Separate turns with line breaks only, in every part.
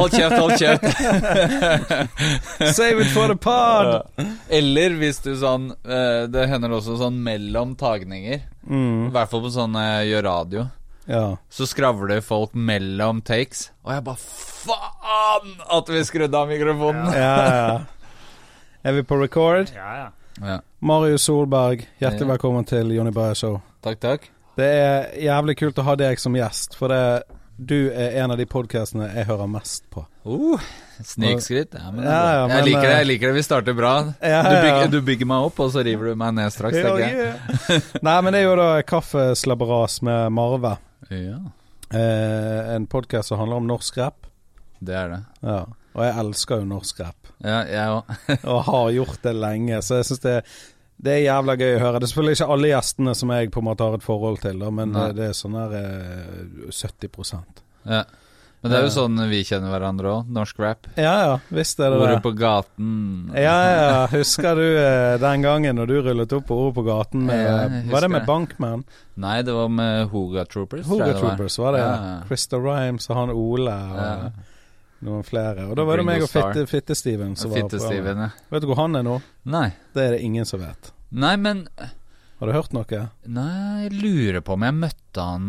Hold kjeft, hold kjeft.
Save it for the pod!
Eller hvis du sånn eh, Det hender også sånn mellom tagninger.
Mm,
I hvert fall på sånn eh, gjør radio.
ja.
Så skravler folk mellom takes, og jeg bare Faen at vi skrudde av mikrofonen!
ja, ja. Er vi på record?
Ja, ja.
Ja.
Marius Solberg, hjertelig
Ja.
velkommen til Jonny Bayer Show.
Takk, takk.
Det er jævlig kult å ha deg som gjest, for det, du er en av de podkastene jeg hører mest på.
Uh, Snikskritt. Ja, men er
Ja, ja, men,
jeg liker det.
eh,
jeg liker det Vi starter bra. Du, bygger, du bygger meg opp, og så river du meg ned straks, tenker jeg.
Nei, men det er jo da Kaffeslabberas med Marve.
Ja,
Eh, en podkast som handler om norsk rap.
det er det.
Ja. Og jeg elsker jo norsk rap.
Ja, jeg òg.
og har gjort det lenge. Så jeg syns det, det er jævla gøy å høre. Det er selvfølgelig ikke alle gjestene som jeg på en måte har et forhold til, da, men
Nei.
det, det er sånn der eh, 70
Ja. Men det er jo sånn vi kjenner hverandre òg. Norsk rap.
Ja ja, visst er det
Ordet
det.
på gaten.
Ja ja, husker du eh, den gangen når du rullet opp på Ordet på gaten med
Ja,
Var det med. Bankman?
Nei, det var med Hoga Troopers.
Hoga. Troopers, var det?
Ja,
ja. Rhymes og han Ole og
Ja.
Noen flere. Og da var det meg og
Starr.
Fitte- Fitte-Steven som var på
Fitte-Steven, ja.
Vet du hvor han er nå?
Nei.
Det er det ingen som vet.
Nei, men
Har du hørt noe?
Nei, jeg lurer på om jeg møtte han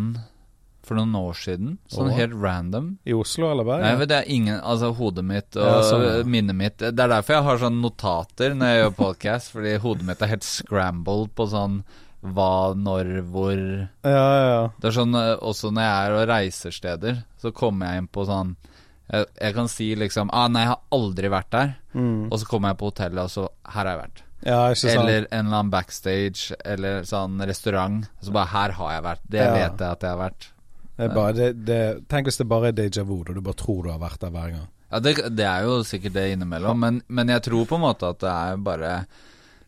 for noen år siden. Sånn
Åh.
helt random.
I Oslo eller
Nei,
Bergen?
men det er ingen Altså, hodet mitt og
Ja, sånn, ja.
minnet mitt Det er derfor jeg har sånne notater når jeg gjør podcast, fordi hodet mitt er helt scrambled på sånn hva, når, hvor
Ja, ja, ja.
Det er sånn eh, også når jeg er og reiser steder, så kommer jeg inn på sånn jeg, jeg kan si liksom ah, Nei, jeg har aldri vært der.
Mm.
Og så kommer jeg på hotellet, og så Her har jeg vært.
Ja?
Eller en eller annen backstage, eller sånn restaurant. Så bare Her har jeg vært. Det
Ja.
vet jeg at jeg har vært.
Det bare, det, det, tenk hvis det bare er déjà vu, og du bare tror du har vært der hver gang.
Ja, det, det er jo sikkert det innimellom, men, men jeg tror på en måte at det er bare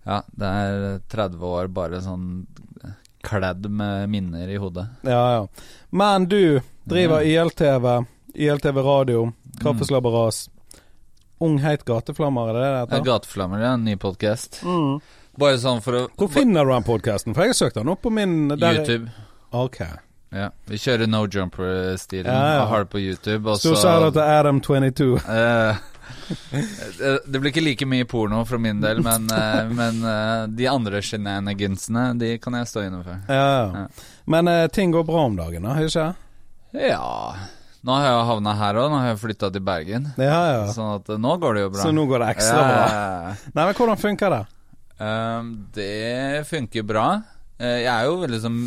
Ja, det er 30 år bare sånn kledd med minner i hodet.
Ja, ja. Men du driver. ILTV, ILTV radio, Kaffeslabberas. Ung heit gateflammer, er det det heter?
Ja, gateflammer, det er En ny podkast.
Mm.
Bare sånn for å
Hvor finner du den podkasten? For jeg har søkt den opp på min der-
YouTube.
Ok.
Ja. Vi kjører No Jumper-stilen.
Ja, ja.
Har det på YouTube. Og
Stor shout-out til Adam22.
eh, det- Det blir ikke like mye porno for min del, men, eh, men eh, de andre shenanigansene, de kan jeg stå inne for.
Ja, ja.
Ja.
Men eh, ting går bra om dagen, da? Ikke?
Ja Nå har jeg havna her òg. Nå har jeg flytta til Bergen.
Ja, ja.
Sånn at eh, nå går det jo bra.
Så nå går det ekstra bra. Nei, men hvordan funker det?
Um, det funker bra. Eh, jeg er jo veldig sånn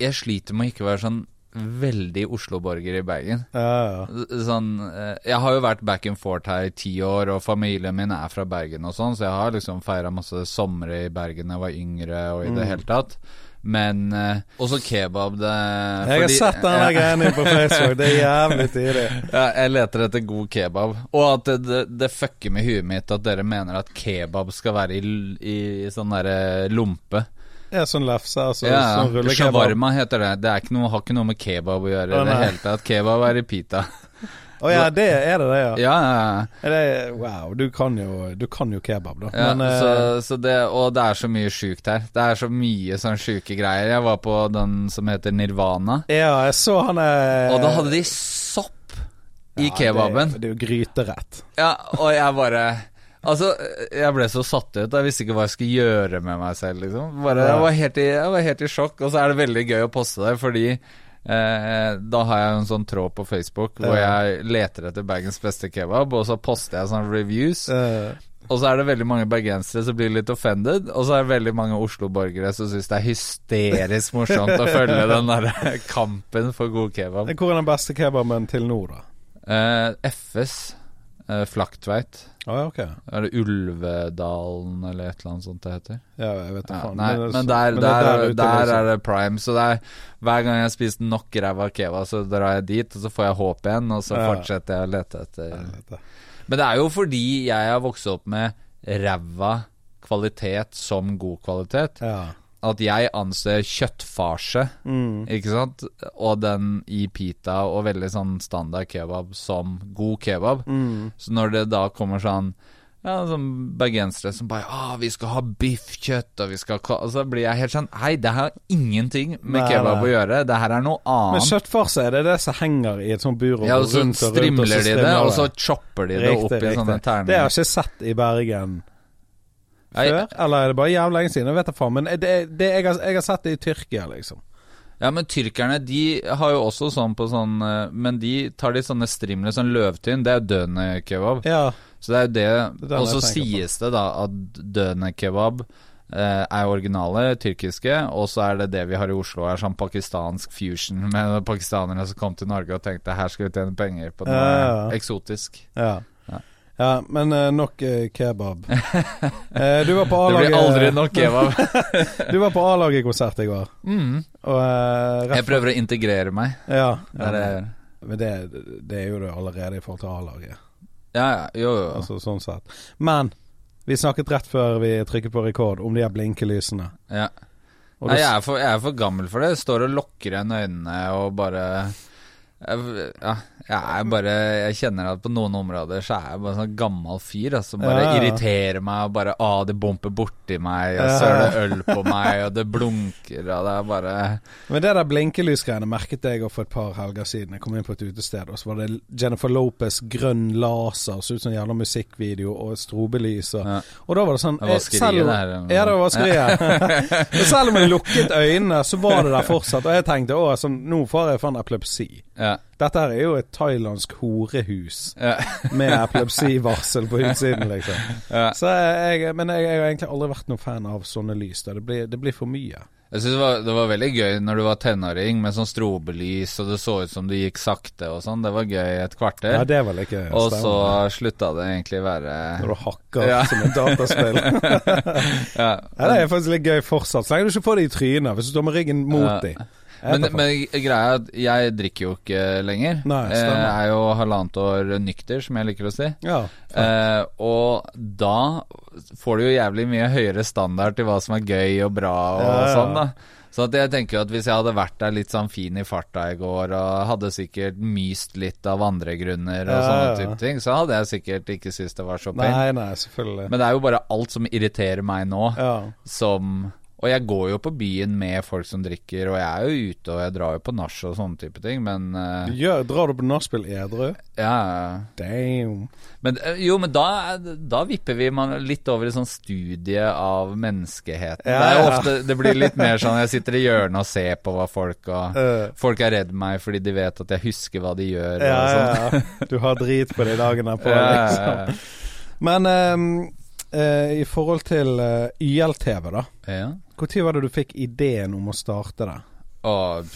Jeg sliter med å ikke være sånn veldig Oslo-borger i Bergen.
Ja, ja.
Sånn eh, Jeg har jo vært back and forth her i ti år, og familien min er fra Bergen og sånn, så jeg har liksom feira masse somre i Bergen da jeg var yngre og i det
Mm.
hele tatt. Men uh, også kebab, det
Jeg har sett den der greia på Facebook. Det er jævlig tidlig.
Ja, jeg leter etter god kebab. Og at det, det, det fucker med huet mitt at dere mener at kebab skal være i, i sånn derre lompe.
Ja, sånn lefse, altså.
ja,
sånn rullekebab.
Shawarma heter det. Det er ikke noe, har ikke noe med kebab å gjøre i det hele tatt. Kebab er i pita.
Å ja, det er det det, ja.
Ja, ja,
det, wow, du kan jo, du kan jo kebab, da.
ja
Men eh,
så, så det, og det er så mye sjukt her. Det er så mye sånn sjuke greier. Jeg var på den som heter Nirvana,
Ja, jeg så han eh,
og da hadde de sopp i kebaben.
Det, det er jo gryterett.
Ja, og jeg bare Altså, jeg ble så satt ut. Jeg visste ikke hva jeg skulle gjøre med meg selv, liksom. Bare, jeg, var helt i, jeg var helt i sjokk. Og så er det veldig gøy å poste det, fordi da har jeg en sånn tråd på Facebook hvor jeg leter etter Bergens beste kebab, og så poster jeg sånne reviews.
Eh,
Og så er det veldig mange bergensere som blir litt offended, og så er det veldig mange Oslo-borgere som syns det er hysterisk morsomt å følge den der kampen for god kebab.
hvor er den beste kebaben til nå, da?
Eh, FS, eh, Flaktveit.
Å ja, ok.
Er det Ulvedalen eller et eller annet sånt det heter?
Ja, jeg vet ikke
Ja, nei, men der,
men
der,
der,
der,
liksom.
er det prime. Så det er, hver gang jeg spist nok ræva keva, så drar jeg dit, og så får jeg håp igjen, og så
Ja.
fortsetter jeg å lete etter. Men det er jo fordi jeg har vokst opp med ræva kvalitet som god kvalitet,
Ja.
At jeg anser kjøttfarse,
Mm.
ikke sant, og den i pita og veldig sånn standard kebab som god kebab.
Mm.
Så når det da kommer sånn Ja, sånn bergensere som bare 'Å, 'Vi skal ha biffkjøtt', og vi skal ha så blir jeg helt sånn Nei, det har ingenting med
Nei,
kebab
nei.
å gjøre. Det her er noe annet.
Men kjøttfarse, er det det som henger i et sånt bur og
Ja, og så
rundt og rundt? og så
strimler de det, og så chopper de det opp i sånne
Det har jeg ikke sett i Bergen før. Eller er det bare jævlig lenge siden? Jeg vet da faen. Men det, det, jeg, har, jeg har sett det i Tyrkia, liksom.
Ja, men tyrkerne de har jo også sånn på sånn eh, Men de tar de sånne strimler, sånn løvtynn. Det er jo døende kebab.
Ja.
Så det er jo det.
Det
Og så
sies på.
det da at døende kebab eh, er originale, tyrkiske, og så er det det vi har i Oslo, er sånn pakistansk fusion med pakistanere som kom til Norge og tenkte her skal vi tjene penger på noe
ja, ja.
eksotisk.
Ja.
Ja.
men eh, nok eh, kebab. Eh, du var på
Det blir aldri nok kebab.
Du var på A-laget-konsert i går.
mm.
Og
Jeg prøver å integrere meg.
Ja.
ja gjør.
Men det, det er jo det allerede i forhold til A-laget.
Ja, ja, jo, jo.
Altså sånn sett. Men vi snakket rett før vi trykket på rekord om de her blinkelysene.
Ja. Nei, jeg er, for, jeg er for gammel for det. Jeg står og lukker igjen øynene og bare jeg, Ja, jeg bare Jeg kjenner at på noen områder så er jeg bare sånn gammel fyr altså, som bare
Ja, ja.
irriterer meg og bare Å, det bumper borti meg, og så er det øl på meg, og det blunker, og det er bare
Men det der blinkelysgreiene merket jeg for et par helger siden. Jeg kom inn på et utested, og så var det Jennifer Lopez grønn laser, så ut som en jævla musikkvideo, og strobelys. Og,
Ja.
og da var det sånn
Det var
eh,
det her.
Ja, det var vaskeriet. Selv om jeg lukket øynene, så var det der fortsatt. Og jeg tenkte å, sånn, nå får jeg faen epilepsi.
Ja.
Dette her er jo et thailandsk horehus
ja.
med epilepsivarsel på utsiden, liksom.
ja.
Så jeg, men jeg, jeg har egentlig aldri vært noen fan av sånne lys. Det blir, det blir for mye.
Jeg synes det var, det var veldig gøy når du var tenåring med sånn strobelys, og det så ut som du gikk sakte og sånn. Det var gøy et kvarter.
Ja, det var like
og så slutta det egentlig være
Når du hakker
Ja.
som et dataspill.
ja.
Ja, det er faktisk litt gøy fortsatt. Så lenge du ikke får det i trynet hvis du står med ryggen mot
Ja.
dem.
Men, men greia er at jeg drikker jo ikke lenger.
Nei,
jeg er jo halvannet år nykter, som jeg liker å si.
Ja.
Eh, og da får du jo jævlig mye høyere standard til hva som er gøy og bra og
Ja, ja.
sånn, da. Så at jeg tenker jo at hvis jeg hadde vært der litt sånn fin i farta i går, og hadde sikkert myst litt av andre grunner og
Ja,
sånne type ting, så hadde jeg sikkert ikke syntes det var så pent. Men det er jo bare alt som irriterer meg nå, som Og jeg går jo på byen med folk som drikker, og jeg er jo ute, og jeg drar jo på nach og sånne type ting, men uh,
ja, drar du på nachspiel edru?
ja
Damn.
Men eh, jo, men da, da vipper vi man litt over i sånn studie av menneskeheten.
Ja,
det ofte Det blir litt mer sånn jeg sitter i hjørnet og ser på hva folk og
uh,
Folk er redd meg fordi de vet at jeg husker hva de gjør.
ja,
og sånn.
ja, ja. Du har drit på de dagene på,
Ja, ja,
liksom. Men um, uh, i forhold til YLTV, da.
ja.
Når var det du fikk ideen om å starte det?
Og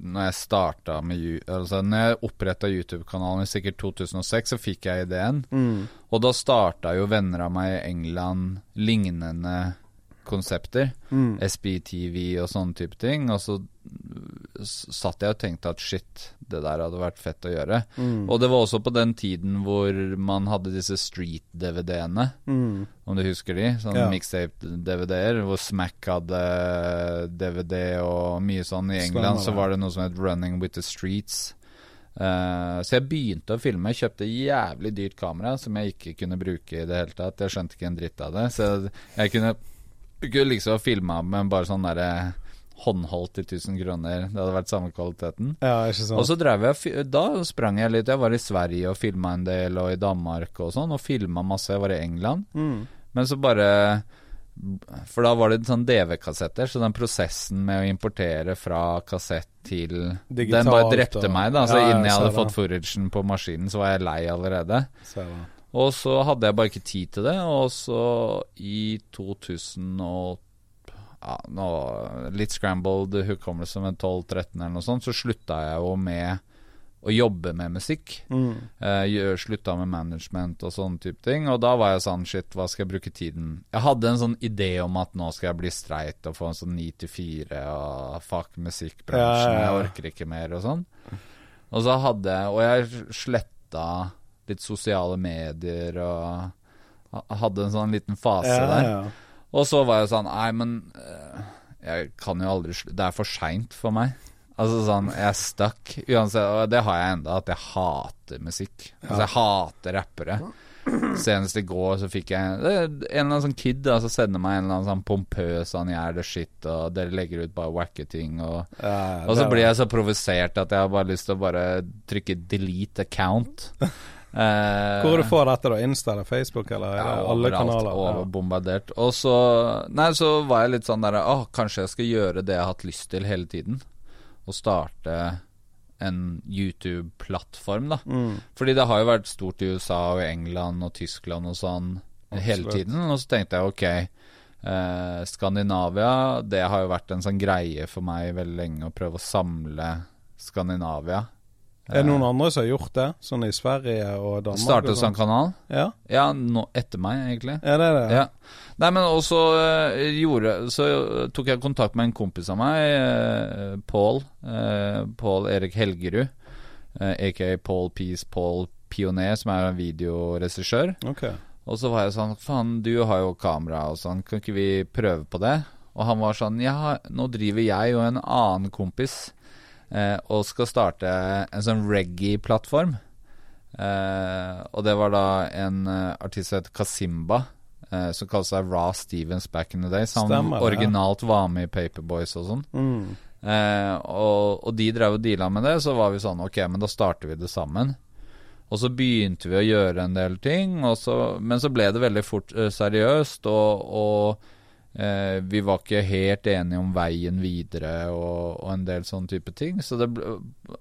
når jeg starta med Altså når jeg oppretta YouTube-kanalen i sikkert 2006, så fikk jeg ideen. Og da starta jo venner av meg i England lignende konsepter.
Mm.
SBTV og sånne type ting. Og så satt jeg og tenkte at shit, det der hadde vært fett å gjøre.
Mm.
Og det var også på den tiden hvor man hadde disse street-DVD-ene,
Mm.
om du husker de? Sånne
Ja.
mixtape-DVD-er, hvor Smack hadde DVD og mye sånn. I England så var det noe som het Running with the Streets. Uh, så jeg begynte å filme. Jeg kjøpte jævlig dyrt kamera som jeg ikke kunne bruke i det hele tatt. Jeg skjønte ikke en dritt av det. Så jeg kunne, kunne liksom filma med bare sånn derre håndholdt til 1000 kroner. Det hadde vært samme kvaliteten.
Ja, ikke sant?
Og så drev jeg Da sprang jeg litt. Jeg var i Sverige og filma en del, og i Danmark og sånn, og filma masse. Jeg var i England.
mm.
Men så bare For da var det sånn DV-kassetter, så den prosessen med å importere fra kassett til
Digitalt
Den bare drepte
og-
meg, da. Så
Ja,
innen jeg hadde fått foragen på maskinen, så var jeg lei allerede.
Ser det.
Og så hadde jeg bare ikke tid til det, og så i 2000 og ja, nå, Litt scrambled hukommelse med 12-13 eller noe sånt, så slutta jeg jo med å jobbe med musikk.
Mm.
Uh, slutta med management og sånne type ting. Og da var jeg sånn Shit, hva skal jeg bruke tiden Jeg hadde en sånn idé om at nå skal jeg bli streit og få en sånn 9 til 4 og fuck musikkbransjen,
Ja, ja, ja.
jeg orker ikke mer og sånn. Og så hadde jeg Og jeg sletta litt sosiale medier og hadde en sånn liten fase der. Og så var jeg sånn Nei, men eh, jeg kan jo aldri Det er for seint for meg. Altså sånn, jeg er stuck. Uansett, og det har jeg enda, at jeg hater musikk. Altså, jeg hater rappere. senest i går så fikk jeg En eller annen sånn kid da, som sender meg en eller annen sånn pompøs sånn 'jeg er the shit', og dere legger ut bare wacke ting, og
Ja,
Og så blir jeg så provosert at jeg har bare lyst til å bare trykke 'delete account'. Eh,
Hvor du får dette, da? Insta eller Facebook, eller er
ja,
alle kanaler?
Overbombardert. Og så Nei, så var jeg litt sånn derre Å, kanskje jeg skal gjøre det jeg har hatt lyst til hele tiden. Å starte en YouTube-plattform, da.
Mm.
Fordi det har jo vært stort i USA og England og Tyskland og sånn hele tiden. Og så tenkte jeg ok, eh, Skandinavia, det har jo vært en sånn greie for meg veldig lenge å prøve å samle Skandinavia.
Er det noen andre som har gjort det? Sånn i Sverige og Danmark?
Startet
og
sånn kanal?
Ja,
Ja, nå, etter meg, egentlig.
er det det?
Ja. Nei, men også uh, gjorde Så tok jeg kontakt med en kompis av meg, uh, Pål. Uh, Pål Erik Helgerud, uh, aka Paul Peace Paul Pioner, som er en videoregissør.
Ok.
Og så var jeg sånn Faen, du har jo kamera og sånn, kan ikke vi prøve på det? Og han var sånn Ja, nå driver jeg og en annen kompis eh, og skal starte en sånn reggae-plattform. Eh, og det var da en eh, artist som heter Kasimba, eh, som kalte seg Ra Stevens back in the day. Han
Stemmer originalt ja.
var med i Paperboys og sånn.
Mm.
Eh, og, og de drev og deala med det, så var vi sånn Ok, men da starter vi det sammen. Og så begynte vi å gjøre en del ting, og så, men så ble det veldig fort eh, seriøst, og, og eh, vi var ikke helt enige om veien videre og, og en del sånne type ting. Så det ble,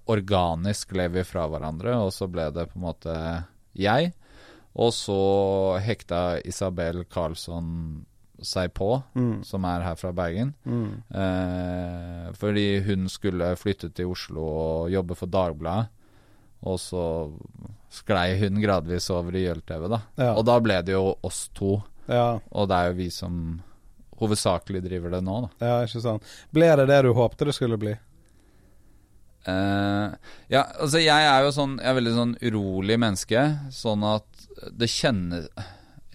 organisk gled vi fra hverandre, og så ble det på en måte jeg. Og så hekta Isabel Karlsson seg på,
Mm.
som er her fra Bergen.
Mm.
Eh, fordi hun skulle flytte til Oslo og jobbe for Dagbladet. Og så sklei hun gradvis over i Jøl-TV, da.
Ja.
Og da ble det jo oss to.
ja.
Og det er jo vi som hovedsakelig driver det nå, da.
Ja, ikke sant. Ble det det du håpte det skulle bli?
Uh, ja, altså jeg er jo sånn Jeg er veldig sånn urolig menneske. Sånn at det kjennes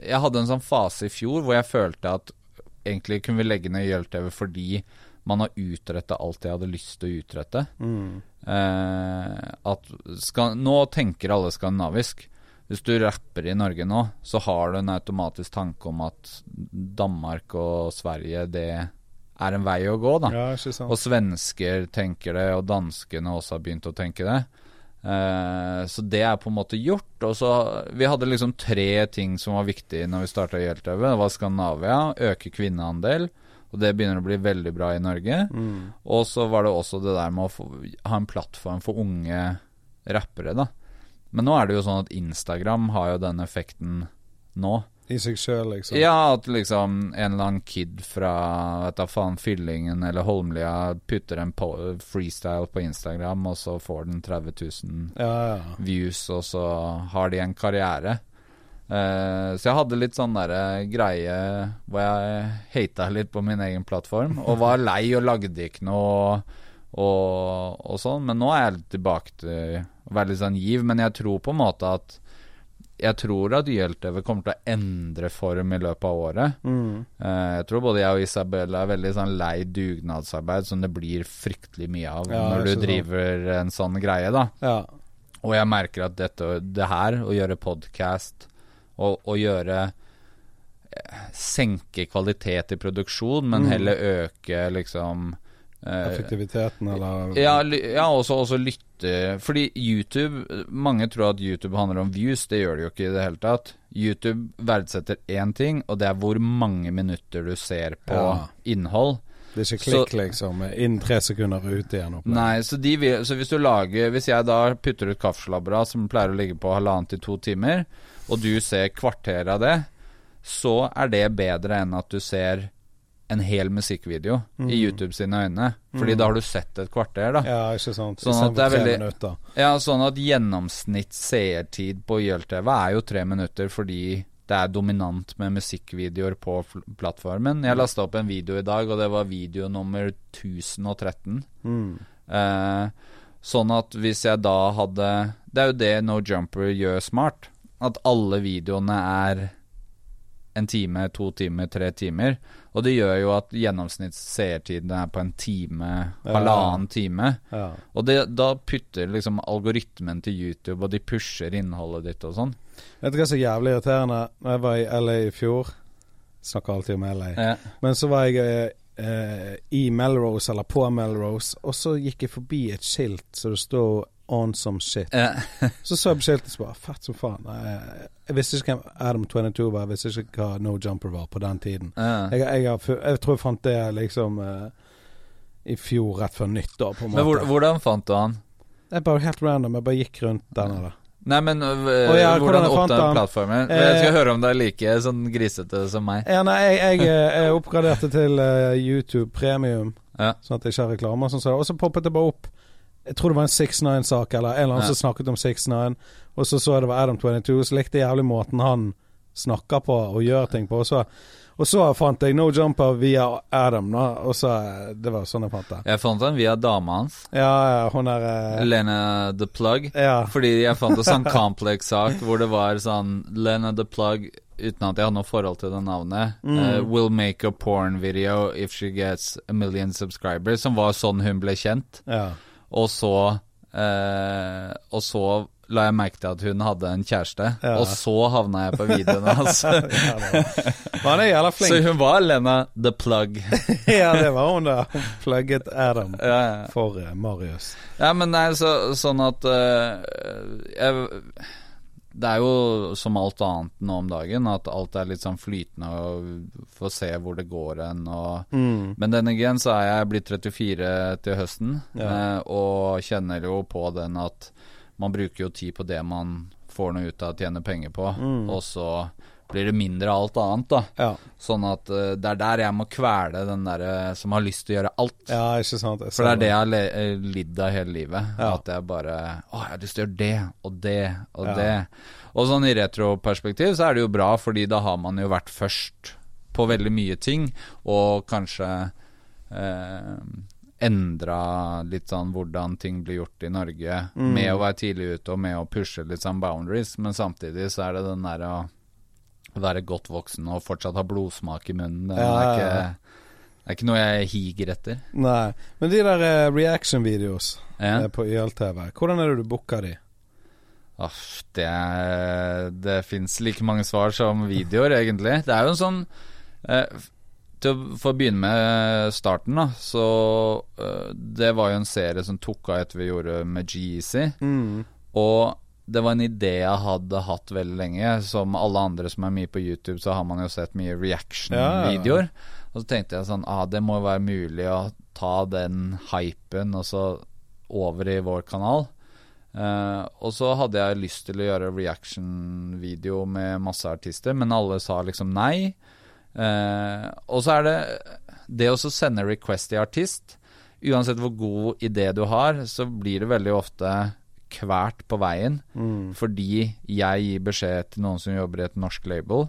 Jeg hadde en sånn fase i fjor hvor jeg følte at egentlig kunne vi legge ned Jøl-TV fordi man har utretta alt jeg hadde lyst til å utrette.
Mm.
Uh, at skal, Nå tenker alle skandinavisk. Hvis du rapper i Norge nå, så har du en automatisk tanke om at Danmark og Sverige, det er en vei å gå, da.
Ja.
Og svensker tenker det, og danskene også har begynt å tenke det. Uh, så det er på en måte gjort. Og så Vi hadde liksom tre ting som var viktige når vi starta Hjeltøve. Det var Skandinavia, øke kvinneandel, og det begynner å bli veldig bra i Norge.
Mm.
Og så var det også det der med å få, ha en plattform for unge rappere, da. Men nå er det jo sånn at Instagram har jo den effekten nå.
I seg sjøl, liksom.
Ja, at liksom en eller annen kid fra vet da faen Fyllingen eller Holmlia putter en freestyle på Instagram, og så får den 30 000
Ja, ja.
views, og så har de en karriere. Uh, så jeg hadde litt sånn derre greie hvor jeg hata litt på min egen plattform, og var lei og lagde ikke noe og, og sånn. Men nå er jeg tilbake til å være litt sånn giv, men jeg tror på en måte at jeg tror at YLTV kommer til å endre form i løpet av året.
Mm.
Eh, jeg tror både jeg og Isabella er veldig sånn lei dugnadsarbeid som det blir fryktelig mye av
Ja,
når du driver sånn. en sånn greie, da.
ja.
Og jeg merker at dette, det her, å gjøre podkast og, og gjøre eh, Senke kvalitet i produksjon, men
Mm.
heller øke liksom
Effektiviteten, eller
ja, ja også, også lytte Fordi YouTube Mange tror at YouTube handler om views. Det gjør det jo ikke i det hele tatt. YouTube verdsetter én ting, og det er hvor mange minutter du ser på
Ja.
innhold.
Det er ikke
Så-
liksom. Inn tre sekunder og ut igjen. opp.
Nei, så, de vil, så hvis du lager Hvis jeg da putter ut kaffeslabberas som pleier å ligge på halvannen til to timer, og du ser kvarter av det, så er det bedre enn at du ser en hel musikkvideo i
Mm.
YouTube sine øyne. Fordi
Mm.
da har du sett et kvarter, da.
Ja, ikke sant.
Sånn at det er veldig-
minutter.
Ja, sånn at gjennomsnitt seertid på YLTV er jo tre minutter fordi det er dominant med musikkvideoer på plattformen. Jeg lasta opp en video i dag, og det var video nummer 1013.
Mm.
Eh, sånn at hvis jeg da hadde Det er jo det No Jumper gjør smart. At alle videoene er en time, to timer, tre timer. Og det gjør jo at gjennomsnittsseertiden er på en time,
Ja.
halvannen time.
Ja.
Og det, da putter liksom algoritmen til YouTube, og de pusher innholdet ditt og sånn.
Vet du hva som er jævlig irriterende? Når jeg var i LA i fjor Snakker alltid om LA.
Ja.
Men så var jeg eh, eh, i Melrose, eller på Melrose, og så gikk jeg forbi et skilt så det står 'On some shit'. Så så jeg skiltet og bare Fett som faen. Jeg, jeg visste ikke hvem Adam 22 var, jeg visste ikke hva No Jumper var på den tiden. Jeg, jeg, jeg tror jeg fant det liksom eh, i fjor, rett før nyttår, på en måte.
Men hvor, hvordan fant du han?
Det er bare helt random. Jeg bare gikk rundt den der.
Nei, men øh,
ja, hvordan
oppdaget plattformen?
Eh,
jeg skal høre om det er like sånn grisete som meg.
Ja, nei, jeg, jeg, eh, jeg oppgraderte til uh, YouTube Premium,
Ja.
sånn at jeg ikke har reklame. Sånn, så- og så poppet det bare opp Jeg tror det var en 6ix9-sak, eller en eller annen
Ja.
som snakket om 6ix9. Og så så jeg det var Adam 22, så likte jeg jævlig måten han snakker på og gjør ting på. Og så, og så fant jeg No Jumper via Adam, da. Og så Det var sånn jeg fant det.
Jeg fant den via dama hans,
Ja, ja, hun er eh,
Lena The Plug.
Ja.
Fordi jeg fant en sånn complex-sak hvor det var sånn Lena The Plug uten at jeg hadde noe forhold til det navnet.
Mm.
uh, will make a porn video if she gets a million subscribers. Som var sånn hun ble kjent.
ja.
Og så eh, Og så la jeg merke til at hun hadde en kjæreste.
Ja.
Og så havna jeg på videoen hans.
jævla
så hun var Lena The Plug.
ja, det var hun da. Hun plugget Adam
ja, ja.
for eh, Marius.
Ja, men nei, så, sånn at uh, jeg, Det er jo som alt annet nå om dagen, at alt er litt sånn flytende og får se hvor det går hen.
Mm.
Men den igjen så er jeg blitt 34 til høsten,
Ja.
eh, og kjenner jo på den at man bruker jo tid på det man får noe ut av å tjene penger på,
Mm.
og så blir det mindre av alt annet, da.
Ja.
Sånn at uh, det er der jeg må kvele den derre som har lyst til å gjøre alt.
ja, ikke sant.
For det er det jeg har eh, lidd av hele livet.
Ja.
At jeg bare Å, jeg har lyst til å gjøre det og det og
Ja.
det. Og sånn i retroperspektiv så er det jo bra, fordi da har man jo vært først på veldig mye ting, og kanskje eh, endra litt sånn hvordan ting blir gjort i Norge,
Mm.
med å være tidlig ute og med å pushe litt sånn boundaries, men samtidig så er det den derre å være godt voksen og fortsatt ha blodsmak i munnen. Det er,
Ja, ja, ja.
Ikke, det er ikke noe jeg higer etter.
Nei. Men de der uh, reaction-videos eh, på YLTV, hvordan er det du booker de?
Aff, det er, Det fins like mange svar som videoer, egentlig. Det er jo en sånn uh, Til å få begynne med starten, da, så uh, Det var jo en serie som tok av etter vi gjorde med G-Easy.
Mm.
Og det var en idé jeg hadde hatt veldig lenge. Som alle andre som er mye på YouTube, så har man jo sett mye reaction-videoer. Og så tenkte jeg sånn ah, Det må jo være mulig å ta den hypen og så over i vår kanal. Uh, og så hadde jeg lyst til å gjøre reaction-video med masse artister, men alle sa liksom nei. Uh, og så er det det å sende request til artist. Uansett hvor god idé du har, så blir det veldig ofte kvært på veien.
Mm.
Fordi jeg gir beskjed til noen som jobber i et norsk label,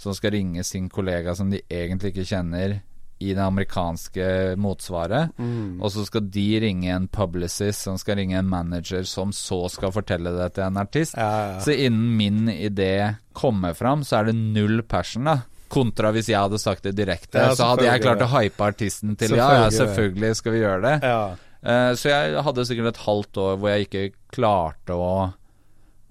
som skal ringe sin kollega som de egentlig ikke kjenner, i det amerikanske motsvaret.
Mm.
Og så skal de ringe en publicist som skal ringe en manager, som så skal fortelle det til en artist.
Ja, ja.
Så innen min idé kommer fram, så er det null passion, da. Kontra hvis jeg hadde sagt det direkte,
Ja,
så hadde jeg klart å hype artisten til ja, ja,
Selvfølgelig.
selvfølgelig skal vi gjøre det. Eh, så jeg hadde sikkert et halvt år hvor jeg ikke klarte å,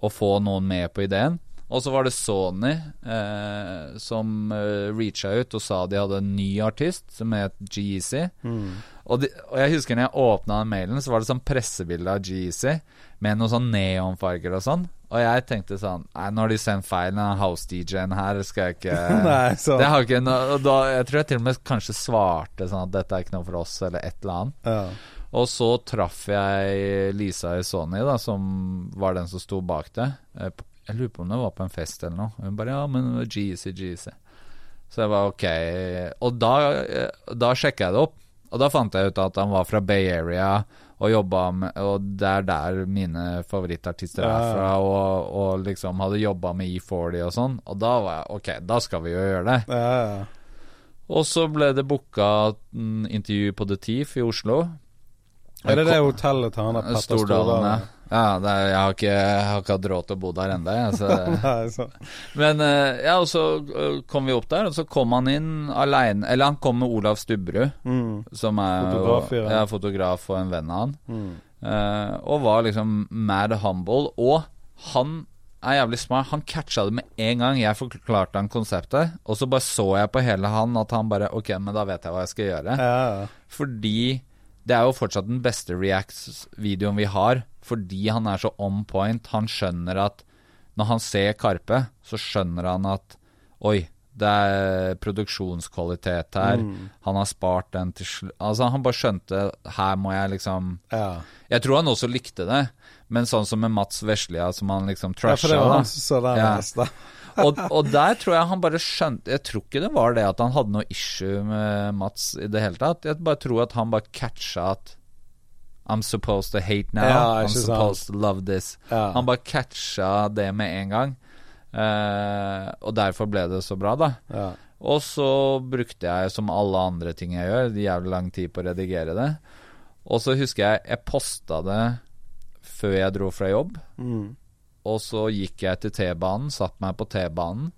å få noen med på ideen. Og så var det Sony eh, som uh, reacha ut og sa de hadde en ny artist som het G-Eazy.
Mm.
Og, og jeg husker når jeg åpna den mailen, så var det sånn pressebilde av G-Eazy med noen sånn neonfarger og sånn. Og jeg tenkte sånn Nei, nå har de sendt feil. Den house-DJ-en her skal jeg ikke
Nei, så
Det har ikke og da, Jeg tror jeg til og med kanskje svarte sånn at dette er ikke noe for oss, eller et eller annet.
ja.
Og så traff jeg Lisa i Sony, da, som var den som sto bak det. Eh, Jeg lurer på om det var på en fest eller noe. Hun bare ja, men Jeezy, Jeezy. Så jeg var ok. Og da, eh, da sjekka jeg det opp. Og da fant jeg ut at han var fra Bay Area og jobba med Og det er der mine favorittartister er fra, og, og liksom hadde jobba med E40 og sånn. Og da var jeg ok, da skal vi jo gjøre det.
Ja, ja.
Og så ble det booka intervju på The Thief i Oslo.
Er det det hotellet til han der Petter
Stordalen, ja. Ja er, jeg, har ikke, jeg har ikke hatt råd til å bo der ennå. Men eh, ja, og så eh, kom vi opp der, og så kom han inn aleine Eller han kom med Olav Stubberud,
Mm.
som er
Fotograf, ja.
ja, fotograf og en venn av han.
Mm.
Uh, og var liksom mad humble. Og han er jævlig smart. Han catcha det med en gang jeg forklarte han konseptet. Og så bare så jeg på hele han at han bare Ok, men da vet jeg hva jeg skal gjøre.
Ja, ja.
Fordi det er jo fortsatt den beste Reacts-videoen vi har. Fordi han er så on point. Han skjønner at når han ser Karpe, så skjønner han at Oi, det er produksjonskvalitet her.
Mm.
Han har spart den til slutt Altså, han bare skjønte Her må jeg liksom
ja.
Jeg tror han også likte det, men sånn som med Mats Veslia, som han liksom
ja, for
trasha.
det var han som så det
Ja.
neste.
Og, og der tror jeg han bare skjønte Jeg tror ikke det var det at han hadde noe issue med Mats i det hele tatt. Jeg bare tror at han bare catcha at I'm supposed to hate now.
Ja,
I'm
supposed sant.
to love this.
Ja.
Han bare catcha det med en gang. Uh, og derfor ble det så bra, da.
Ja.
Og så brukte jeg, som alle andre ting jeg gjør, jævlig lang tid på å redigere det. Og så husker jeg jeg posta det før jeg dro fra jobb.
Mm.
Og så gikk jeg til T-banen, satt meg på T-banen.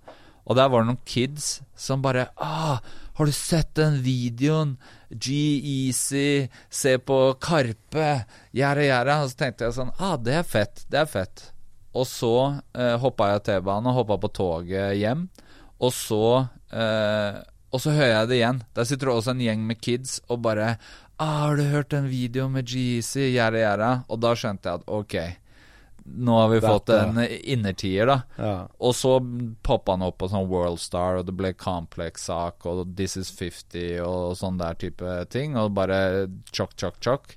Og der var det noen kids som bare ah, 'Har du sett den videoen? G-Easy, se på Karpe, gjerde, gjerde.' Og så tenkte jeg sånn ah, 'Det er fett. Det er fett.' Og så eh, hoppa jeg av T-banen og hoppa på toget hjem. Og så eh, Og så hører jeg det igjen. Der sitter det også en gjeng med kids og bare ah, 'Har du hørt den videoen med G-Easy? Gjerde, gjerde.' Og da skjønte jeg at ok, nå har vi fått
Dette-
en innertier, da.
Ja.
Og så poppa han opp på sånn Worldstar, og det ble Complex-sak og This is 50 og sånn der type ting. Og bare chok, chok, chok.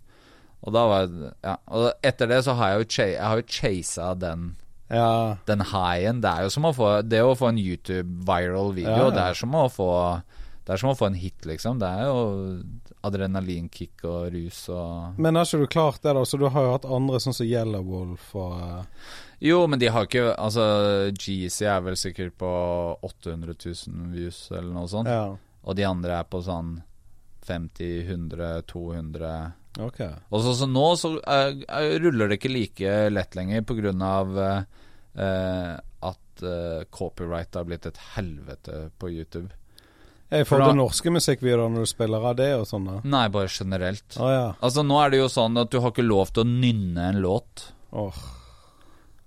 Og da var Ja. Og etter det så har jeg jo, ch jeg har jo chasa den,
ja.
den highen. Det er jo som å få Det å få en YouTube-viral video,
ja.
det er som å få Det er som å få en hit, liksom. Det er jo adrenalinkick og rus og
Men har ikke du klart det, da? Så du har jo hatt andre sånn som Yellowwolf og eh,
Jo, men de har ikke Altså, Jeezy er vel sikkert på 800 000 views eller noe sånt.
Ja.
Og de andre er på sånn 50, 100, 200
Ok.
Og så, så nå så eh, ruller det ikke like lett lenger av eh, eh, at uh, copyright har blitt et helvete på YouTube. For
får
da-
til norske musikkvideoer når du spiller av det og sånn.
Nei, bare generelt.
Å ja.
Altså Nå er det jo sånn at du har ikke lov til å nynne en låt.
Åh.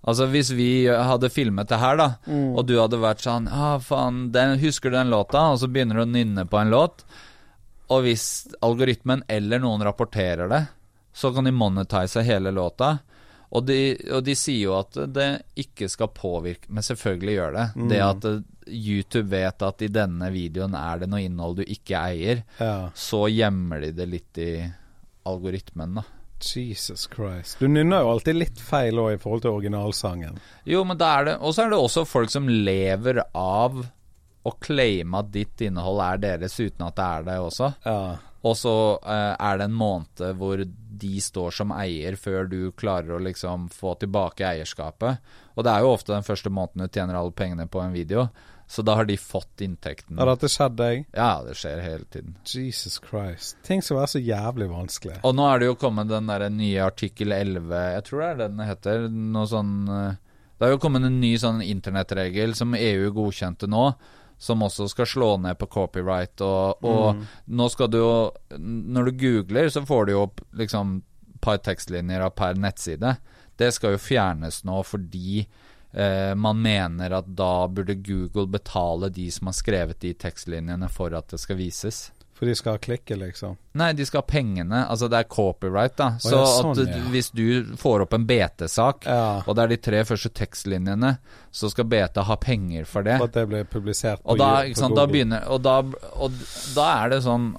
Altså Hvis vi hadde filmet det her, da,
Mm.
og du hadde vært sånn ah, faen, den, Husker du den låta? Og så begynner du å nynne på en låt. Og hvis algoritmen eller noen rapporterer det, så kan de monetize hele låta. Og de, og de sier jo at det ikke skal påvirke Men selvfølgelig gjør det.
Mm.
Det at eh, YouTube vet at i denne videoen er det noe innhold du ikke eier,
Ja.
så gjemmer de det litt i algoritmen, da.
Jesus Christ. Du nynner jo alltid litt feil òg i forhold til originalsangen.
Jo, men da er det Og så er det også folk som lever av å claime at ditt innhold er deres, uten at det er det også.
Ja.
Og så eh, er det en måned hvor de står som eier, før du klarer å liksom få tilbake eierskapet. Og det er jo ofte den første måneden du tjener alle pengene på en video, så da har de fått inntekten.
Har dette skjedd deg?
Ja, det skjer hele tiden.
Jesus Christ. Ting som er så jævlig vanskelig.
Og nå er det jo kommet den der nye artikkel 11, jeg tror det er den heter. Noe sånn eh, Det er jo kommet en ny sånn internettregel som EU godkjente nå, som også skal slå ned på copyright. Og, og nå skal du jo Når du googler, så får du jo opp liksom par tekstlinjer av per nettside. Det skal jo fjernes nå fordi eh, man mener at da burde Google betale de som har skrevet de tekstlinjene for at det skal vises.
For de skal ha klikket, liksom.
Nei, de skal ha pengene. Altså, det er copyright, da. Så
ja, sånn,
at
ja.
hvis du får opp en BT-sak,
Ja.
og det er de tre første tekstlinjene, så skal BT ha penger for det.
For at det blir publisert på,
Og da,
på
sant, da
Google.
begynner Og da, og da er det sånn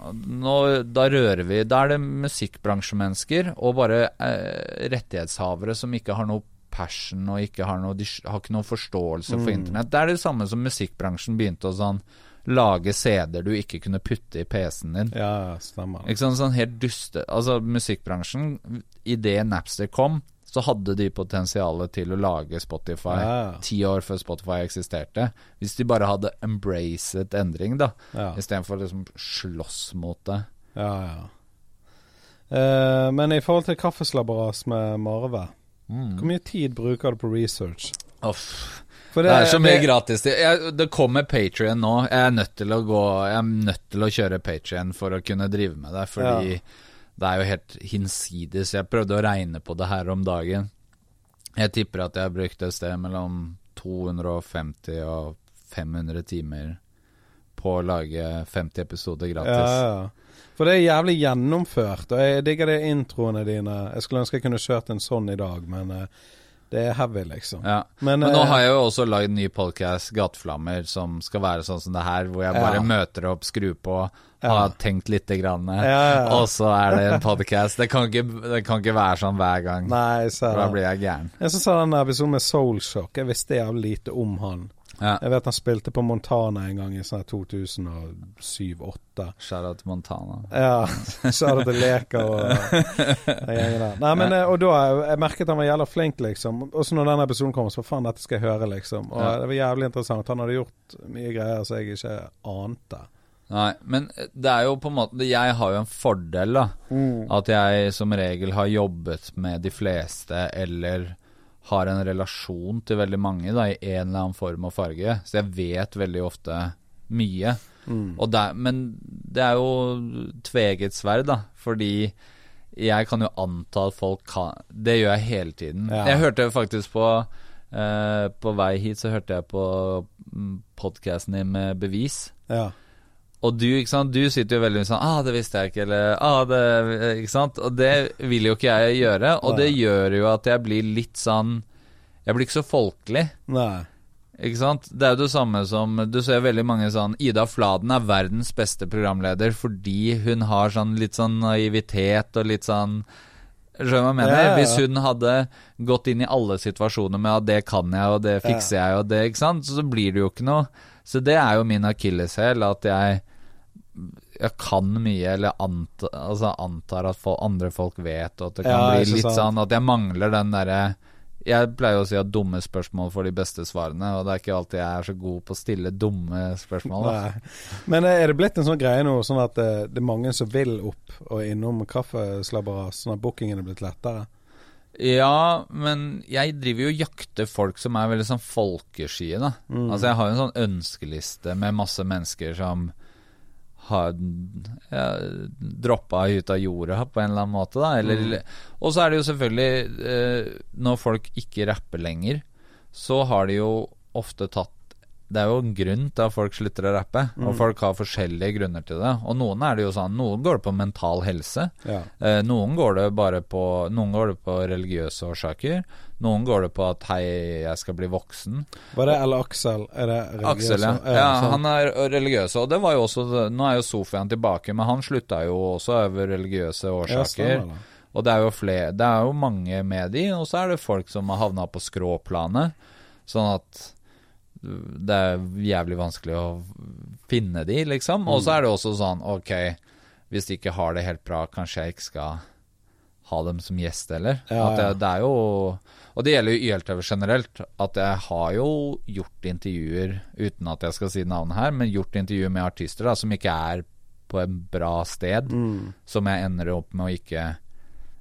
nå, Da rører vi Da er det musikkbransjemennesker og bare eh, rettighetshavere som ikke har noe passion og ikke har, noe, de har ikke noe forståelse for
Mm.
internett. Det er det samme som musikkbransjen begynte å sånn lage CD-er du ikke kunne putte i PC-en din.
Ja, stemmer.
Ikke sant, sånn helt duste Altså, musikkbransjen, idet Napster kom, så hadde de potensialet til å lage Spotify
Ja.
ti år før Spotify eksisterte. Hvis de bare hadde embracet endring, da,
Ja,
istedenfor liksom slåss mot det.
ja. ja. Eh, men i forhold til kaffeslabberas med Marve,
Mm.
hvor mye tid bruker du på research?
Uff.
For
Det, er så mye
det-
gratis. Det, jeg, det kommer Patrion nå. Jeg er nødt til å gå Jeg er nødt til å kjøre Patrion for å kunne drive med det, fordi
Ja.
det er jo helt hinsides. Jeg prøvde å regne på det her om dagen. Jeg tipper at jeg har brukt et sted mellom 250 og 500 timer på å lage 50 episoder gratis.
ja. For det er jævlig gjennomført, og jeg digger de introene dine. Jeg skulle ønske jeg kunne kjørt en sånn i dag, men eh, det er heavy, liksom.
Ja.
Men,
Men nå
eh,
har jeg jo også lagd ny podkast, Gateflammer, som skal være sånn som det her, hvor jeg bare
Ja.
møter opp, skrur på,
Ja.
har tenkt lite grann,
Ja, ja, ja.
og så er det en podkast. Det, kan ikke- det kan ikke være sånn hver gang,
Nei, så
for da blir jeg gæren.
Jeg syns den episoden med Soulshock Jeg visste jævlig lite om han.
Ja.
Jeg vet han spilte på Montana en gang i sånn 2007-2008.
Shout-out Montana.
Ja. Sa til Leka og den gjengen der. Nei, men, eh, og da jeg merket han var jævla flink, liksom. Også når den episoden kom, så faen, dette skal jeg høre, liksom. Og
Ja.
det var jævlig interessant. Han hadde gjort mye greier som jeg ikke ante.
Nei, men det er jo på en måte Jeg har jo en fordel, da.
Mm.
At jeg som regel har jobbet med de fleste, eller har en relasjon til veldig mange, da, i en eller annen form og farge. Så jeg vet veldig ofte mye.
Mm.
Og der, men det er jo tveget sverd, da. Fordi jeg kan jo anta at folk kan Det gjør jeg hele tiden.
Ja.
Jeg hørte faktisk på eh, På vei hit så hørte jeg på podkasten din med bevis.
Ja.
Og du, ikke sant, du sitter jo veldig sånn ah, 'Det visste jeg ikke', eller ah, det, Ikke sant? Og det vil jo ikke jeg gjøre. Og det gjør jo at jeg blir litt sånn Jeg blir ikke så folkelig.
Nei.
Ikke sant? Det er jo det samme som Du ser veldig mange sånn Ida Fladen er verdens beste programleder fordi hun har sånn litt sånn naivitet og litt sånn Skjønner du hva jeg mener?
Ja, ja, ja.
Hvis hun hadde gått inn i alle situasjoner med at det kan jeg, og det fikser jeg, og det, ikke sant, så blir det jo ikke noe. Så det er jo min akilleshæl, at jeg jeg kan mye, eller anta, altså antar at folk, andre folk vet, og at det kan
Ja,
bli litt sånn at jeg mangler den derre Jeg pleier å si at dumme spørsmål får de beste svarene, og det er ikke alltid jeg er så god på å stille dumme spørsmål.
Men eh, er det blitt en sånn greie nå, sånn at det, det er mange som vil opp og innom kaffeslabberas, sånn at bookingen er blitt lettere?
Ja, men jeg driver jo og jakter folk som er veldig sånn folkesky, da.
Mm.
Altså jeg har jo en sånn ønskeliste med masse mennesker som har ja, droppa ut av jorda på en eller annen måte, da. Eller,
Mm.
Og så er det jo selvfølgelig eh, Når folk ikke rapper lenger, så har de jo ofte tatt det er jo en grunn til at folk slutter å rappe, og
Mm.
folk har forskjellige grunner til det. Og noen er det jo sånn Noen går det på mental helse.
Ja.
Eh, noen går det bare på Noen går det på religiøse årsaker. Noen går det på at 'hei, jeg skal bli voksen'.
Var det eller Aksel? Er det religiøs?
Aksel, ja. ja han er religiøs, og det var jo også Nå er jo Sofian tilbake, men han slutta jo også av religiøse
Ja,
årsaker.
stemmer
og det er jo flere Det er jo mange med de, og så er det folk som har havna på skråplanet. Sånn at det er jævlig vanskelig å finne de, liksom. Og
Mm.
så er det også sånn, ok, hvis de ikke har det helt bra, kanskje jeg ikke skal ha dem som gjest heller.
Ja,
det,
ja.
det er jo Og det gjelder jo YLTV generelt. At jeg har jo gjort intervjuer, uten at jeg skal si navnet her, men gjort intervjuer med artister da, som ikke er på en bra sted,
Mm.
som jeg ender opp med å ikke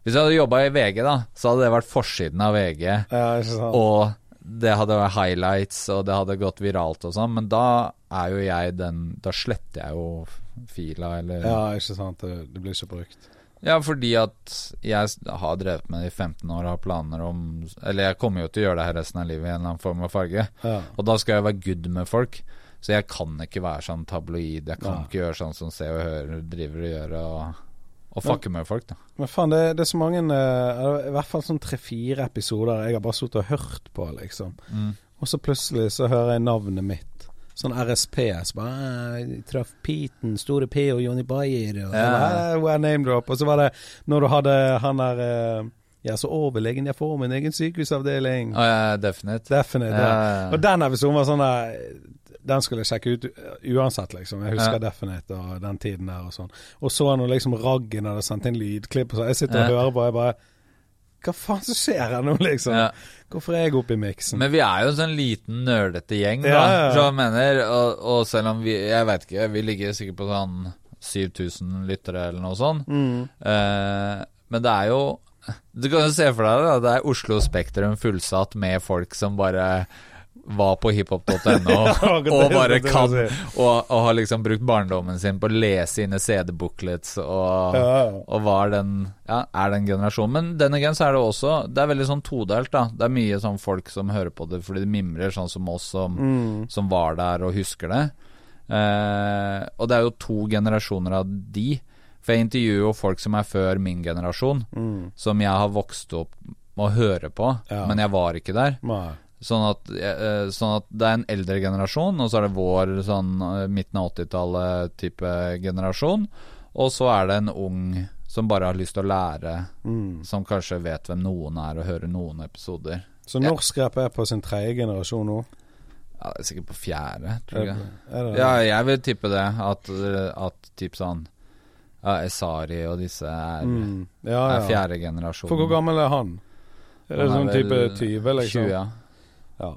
Hvis jeg hadde jobba i VG, da, så hadde det vært forsiden av VG.
Ja.
Og det hadde vært highlights, og det hadde gått viralt og sånn, men da er jo jeg den Da sletter jeg jo fila, eller
Ja, ikke sant. Det, det blir ikke brukt.
Ja, fordi at jeg har drevet med det i 15 år og har planer om Eller jeg kommer jo til å gjøre det her resten av livet i en eller annen form og farge.
Ja.
Og da skal jeg være good med folk. Så jeg kan ikke være sånn tabloid. Jeg kan
ja.
ikke gjøre sånn som Se og Hør driver og gjør, og, og fucke med folk, da.
Men faen, det, det er så mange uh, I hvert fall sånn tre-fire episoder jeg har bare sittet og hørt på, liksom.
Mm.
Og så plutselig så hører jeg navnet mitt. Sånn RSP. Så bare «Ah, Traff Peten, Store P og Jonny Bayer. Og,
Ja.
og, name drop. Og så var det når du hadde han der Jeg Ja, så overlegen jeg får min egen sykehusavdeling.
Å, ja, definite.
Definite.
Ja,
ja. Og den episoden var sånn der Den skulle jeg sjekke ut uansett, liksom. Jeg husker
Ja.
Definite og den tiden der og sånn. Og så når liksom Raggen hadde sendt inn lydklipp og sånn. Jeg sitter og hører på, jeg bare Hva faen som skjer her nå, liksom?
Ja.
Hvorfor er jeg oppe i miksen?
Men vi er jo en sånn liten nerdete gjeng, da.
Ja, ja,
mener, og, og selv om vi Jeg vet ikke, vi ligger sikkert på sånn 7000 lyttere eller noe sånt.
Mm.
Eh, men det er jo Du kan jo se for deg da, det er Oslo Spektrum fullsatt med folk som bare var på hiphop.no og
det-
bare kan og, og har liksom brukt barndommen sin på å lese sine CD-booklets og, og var den Ja, er den generasjonen. Men den gangen så er det også Det er veldig sånn todelt, da. Det er mye sånn folk som hører på det fordi de mimrer, sånn som oss som,
Mm.
som var der og husker det. Eh, og det er jo to generasjoner av de. For jeg intervjuer jo folk som er før min generasjon,
Mm.
som jeg har vokst opp med å høre på,
Ja.
men jeg var ikke der.
Nei.
Sånn at, eh, sånn at det er en eldre generasjon, og så er det vår sånn eh, midten av 80-tallet-type generasjon. Og så er det en ung som bare har lyst til å lære,
Mm.
som kanskje vet hvem noen er, og hører noen episoder.
Så norsk rap er på sin tredje generasjon nå?
Ja, det er sikkert på fjerde, tror
Er,
det,
er det
Ja, jeg vil tippe det. At, at typ sånn ja, Esari og disse er,
mm. ja,
er fjerde generasjon.
For hvor gammel er han? Er det sånn type 20, liksom?
20, ja.
Ja.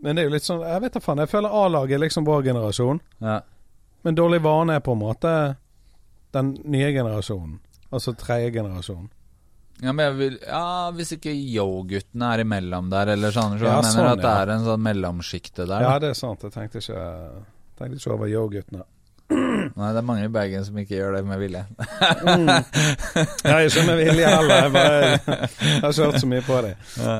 Men det er jo litt sånn Jeg vet da faen. Jeg føler A-laget er liksom vår generasjon.
ja.
Men dårlig vane er på en måte den nye generasjonen. Altså tredje generasjon.
Ja, men jeg vil Ja, hvis ikke yo-guttene er imellom der, eller sånn. Så
Ja,
jeg mener
sånn,
at det
ja.
er en sånn mellomsjikte der.
Ja, det er sant. Jeg tenkte ikke, tenkte ikke over yo-guttene.
Nei, det er mange i Bergen som ikke gjør det med vilje.
Nei, ikke med vilje heller. Jeg, bare, jeg har ikke hørt så mye på det.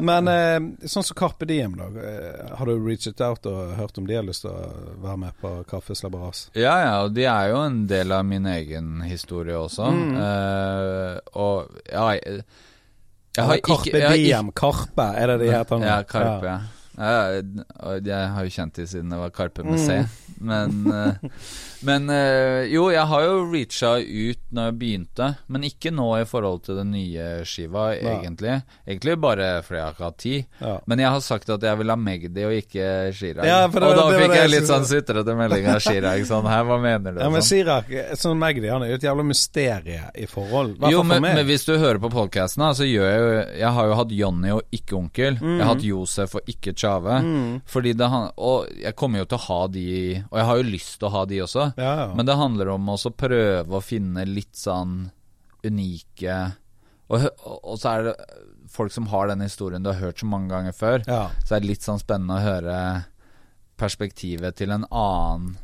Men eh, sånn som Carpe Diem, da. eh, Har du reached out og hørt om de har lyst til å være med på Kaffeslabberas?
Ja, ja, og de er jo en del av min egen historie også.
Mm.
Eh, og ja jeg, jeg har
Carpe
ikke,
Diem, Karpe, er det de heter?
Ja, Karpe, ja. Jeg har jo kjent de siden det var Karpe med C. Men, eh, men eh, jo, jeg har jo reacha ut når jeg begynte, men ikke nå i forhold til den nye skiva,
Nei.
egentlig. Egentlig bare fordi jeg har ikke hatt tid.
Ja.
Men jeg har sagt at jeg vil ha Magdi og ikke Chirag.
Ja,
og da fikk jeg
jeg
litt sånn sutrete melding av Chirag. Sånn her, hva mener du?
Ja, men Chirag, sånn Magdi, han er jo et jævla mysterie i forhold. Hva
Jo, men, men hvis du hører på podkasten, så gjør jeg jo Jeg har jo hatt Jonny og ikke onkel. Jeg
Mm.
har hatt Josef og ikke Tjave. Fordi det han, Og jeg kommer jo til å ha de Og jeg har jo lyst til å ha de også.
ja, ja.
Men det handler om også å prøve å finne litt sånn unike og, og, og så er det folk som har den historien du har hørt så mange ganger før.
ja.
Så er det litt sånn spennende å høre perspektivet til en annen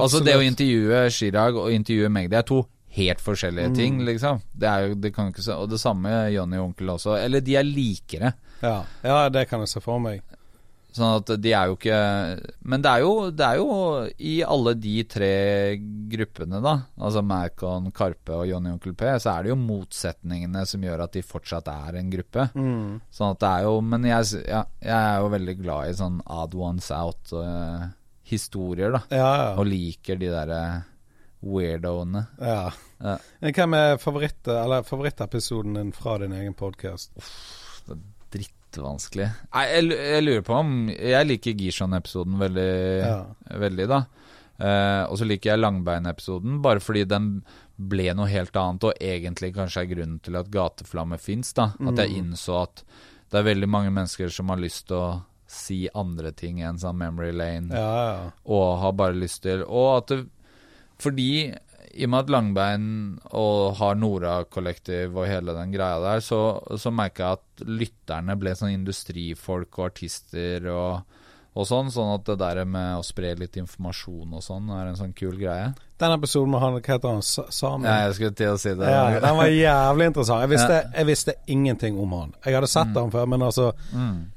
Altså det å intervjue Chirag og intervjue meg, det er to helt forskjellige
Mm.
ting, liksom. Det er jo, det kan ikke se Og det samme Johnny og onkel også. Eller de er likere.
Ja. ja, det kan jeg se for meg.
Sånn at de er jo ikke Men det er jo, det er jo i alle de tre gruppene, da, altså Macon, Karpe og Johnny Onkel P, så er det jo motsetningene som gjør at de fortsatt er en gruppe.
Mm.
Sånn at det er jo Men jeg, ja, jeg er jo veldig glad i sånn odd ones out-historier, da.
Ja, ja.
Og liker de derre weirdoene.
ja.
Ja.
Hvem er favoritt, eller favorittepisoden din fra din egen podkast?
Drittvanskelig. Nei, jeg, jeg lurer på om Jeg liker Gishon-episoden veldig,
Ja.
veldig, da. Eh, og så liker jeg Langbein-episoden, bare fordi den ble noe helt annet, og egentlig kanskje er grunnen til at Gateflamme fins, da. At jeg innså at det er veldig mange mennesker som har lyst til å si andre ting enn sånn Memory Lane.
Ja, ja.
og har bare lyst til Og at det Fordi i og med at Langbein og har Nora-kollektiv og hele den greia der, så, så merka jeg at lytterne ble sånn industrifolk og artister og, og sånn. Sånn at det der med å spre litt informasjon og sånn er en sånn kul greie.
Den episoden med han, hva heter han, Samen?
Ja, jeg skulle til å si det.
Ja, den var jævlig interessant. Jeg visste, jeg visste ingenting om han. Jeg hadde sett han før, men altså
Mm.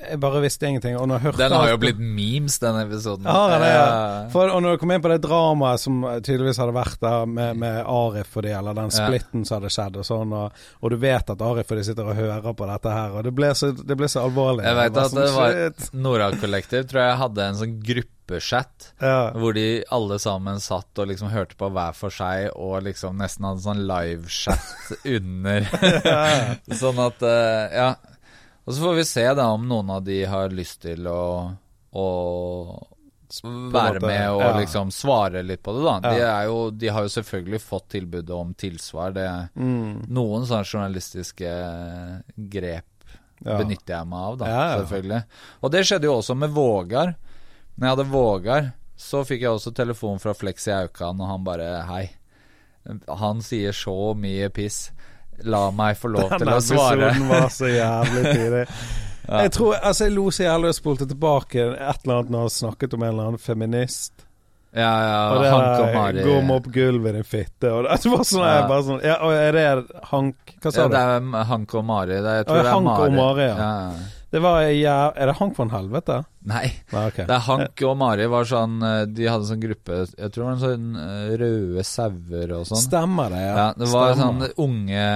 Jeg bare visste ingenting. Og når jeg hørte
Den har jo blitt memes, den episoden.
Ja, det,
Ja.
for, og når du kom inn på det dramaet som tydeligvis hadde vært der med, med Arif og de, eller den splitten som hadde skjedd og sånn, og, og du vet at Arif og de sitter og hører på dette her, og det ble så, det ble så alvorlig.
Jeg vet at det var
Norad
Nora-kollektiv tror jeg hadde en sånn gruppechat
ja.
Hvor de alle sammen satt og liksom hørte på hver for seg, og liksom nesten hadde sånn livechat under. sånn at eh, Ja. Og så får vi se da om noen av de har lyst til å, å være med og
ja.
liksom svare litt på det, da. De,
Ja.
er jo, de har jo selvfølgelig fått tilbudet om tilsvar. Det
Mm,
noen sånne journalistiske grep
ja.
benytter jeg meg av, da, selvfølgelig. Og det skjedde jo også med Vågar. Når jeg hadde Vågar, så fikk jeg også telefon fra Flex i Aukan, og han bare Hei. Han sier så mye piss. La meg få lov til å svare.
episoden var så jævlig tidlig. Jeg tror, altså jeg lo så jævlig og spolte tilbake et eller annet når han snakket om en eller annen feminist.
Ja, ja,
Og det
Hank og Mari.
Gå med opp gulvet, din fitte. Og det, var sånn,
Ja.
bare sånn Ja, og er det Hank Hva sa
Ja,
du?
det er Hank og Mari. Det, jeg tror det er
Hank og
Mari.
Mari, ja.
ja.
Det var ja, Er det Hank von Helvete?
Nei,
Nei, okay.
det er Hank og Mari var sånn eh, De hadde sånn gruppe Jeg tror det var en sånn eh, røde sauer og sånn.
Stemmer det, ja.
Ja, det var
Stemmer.
sånn unge,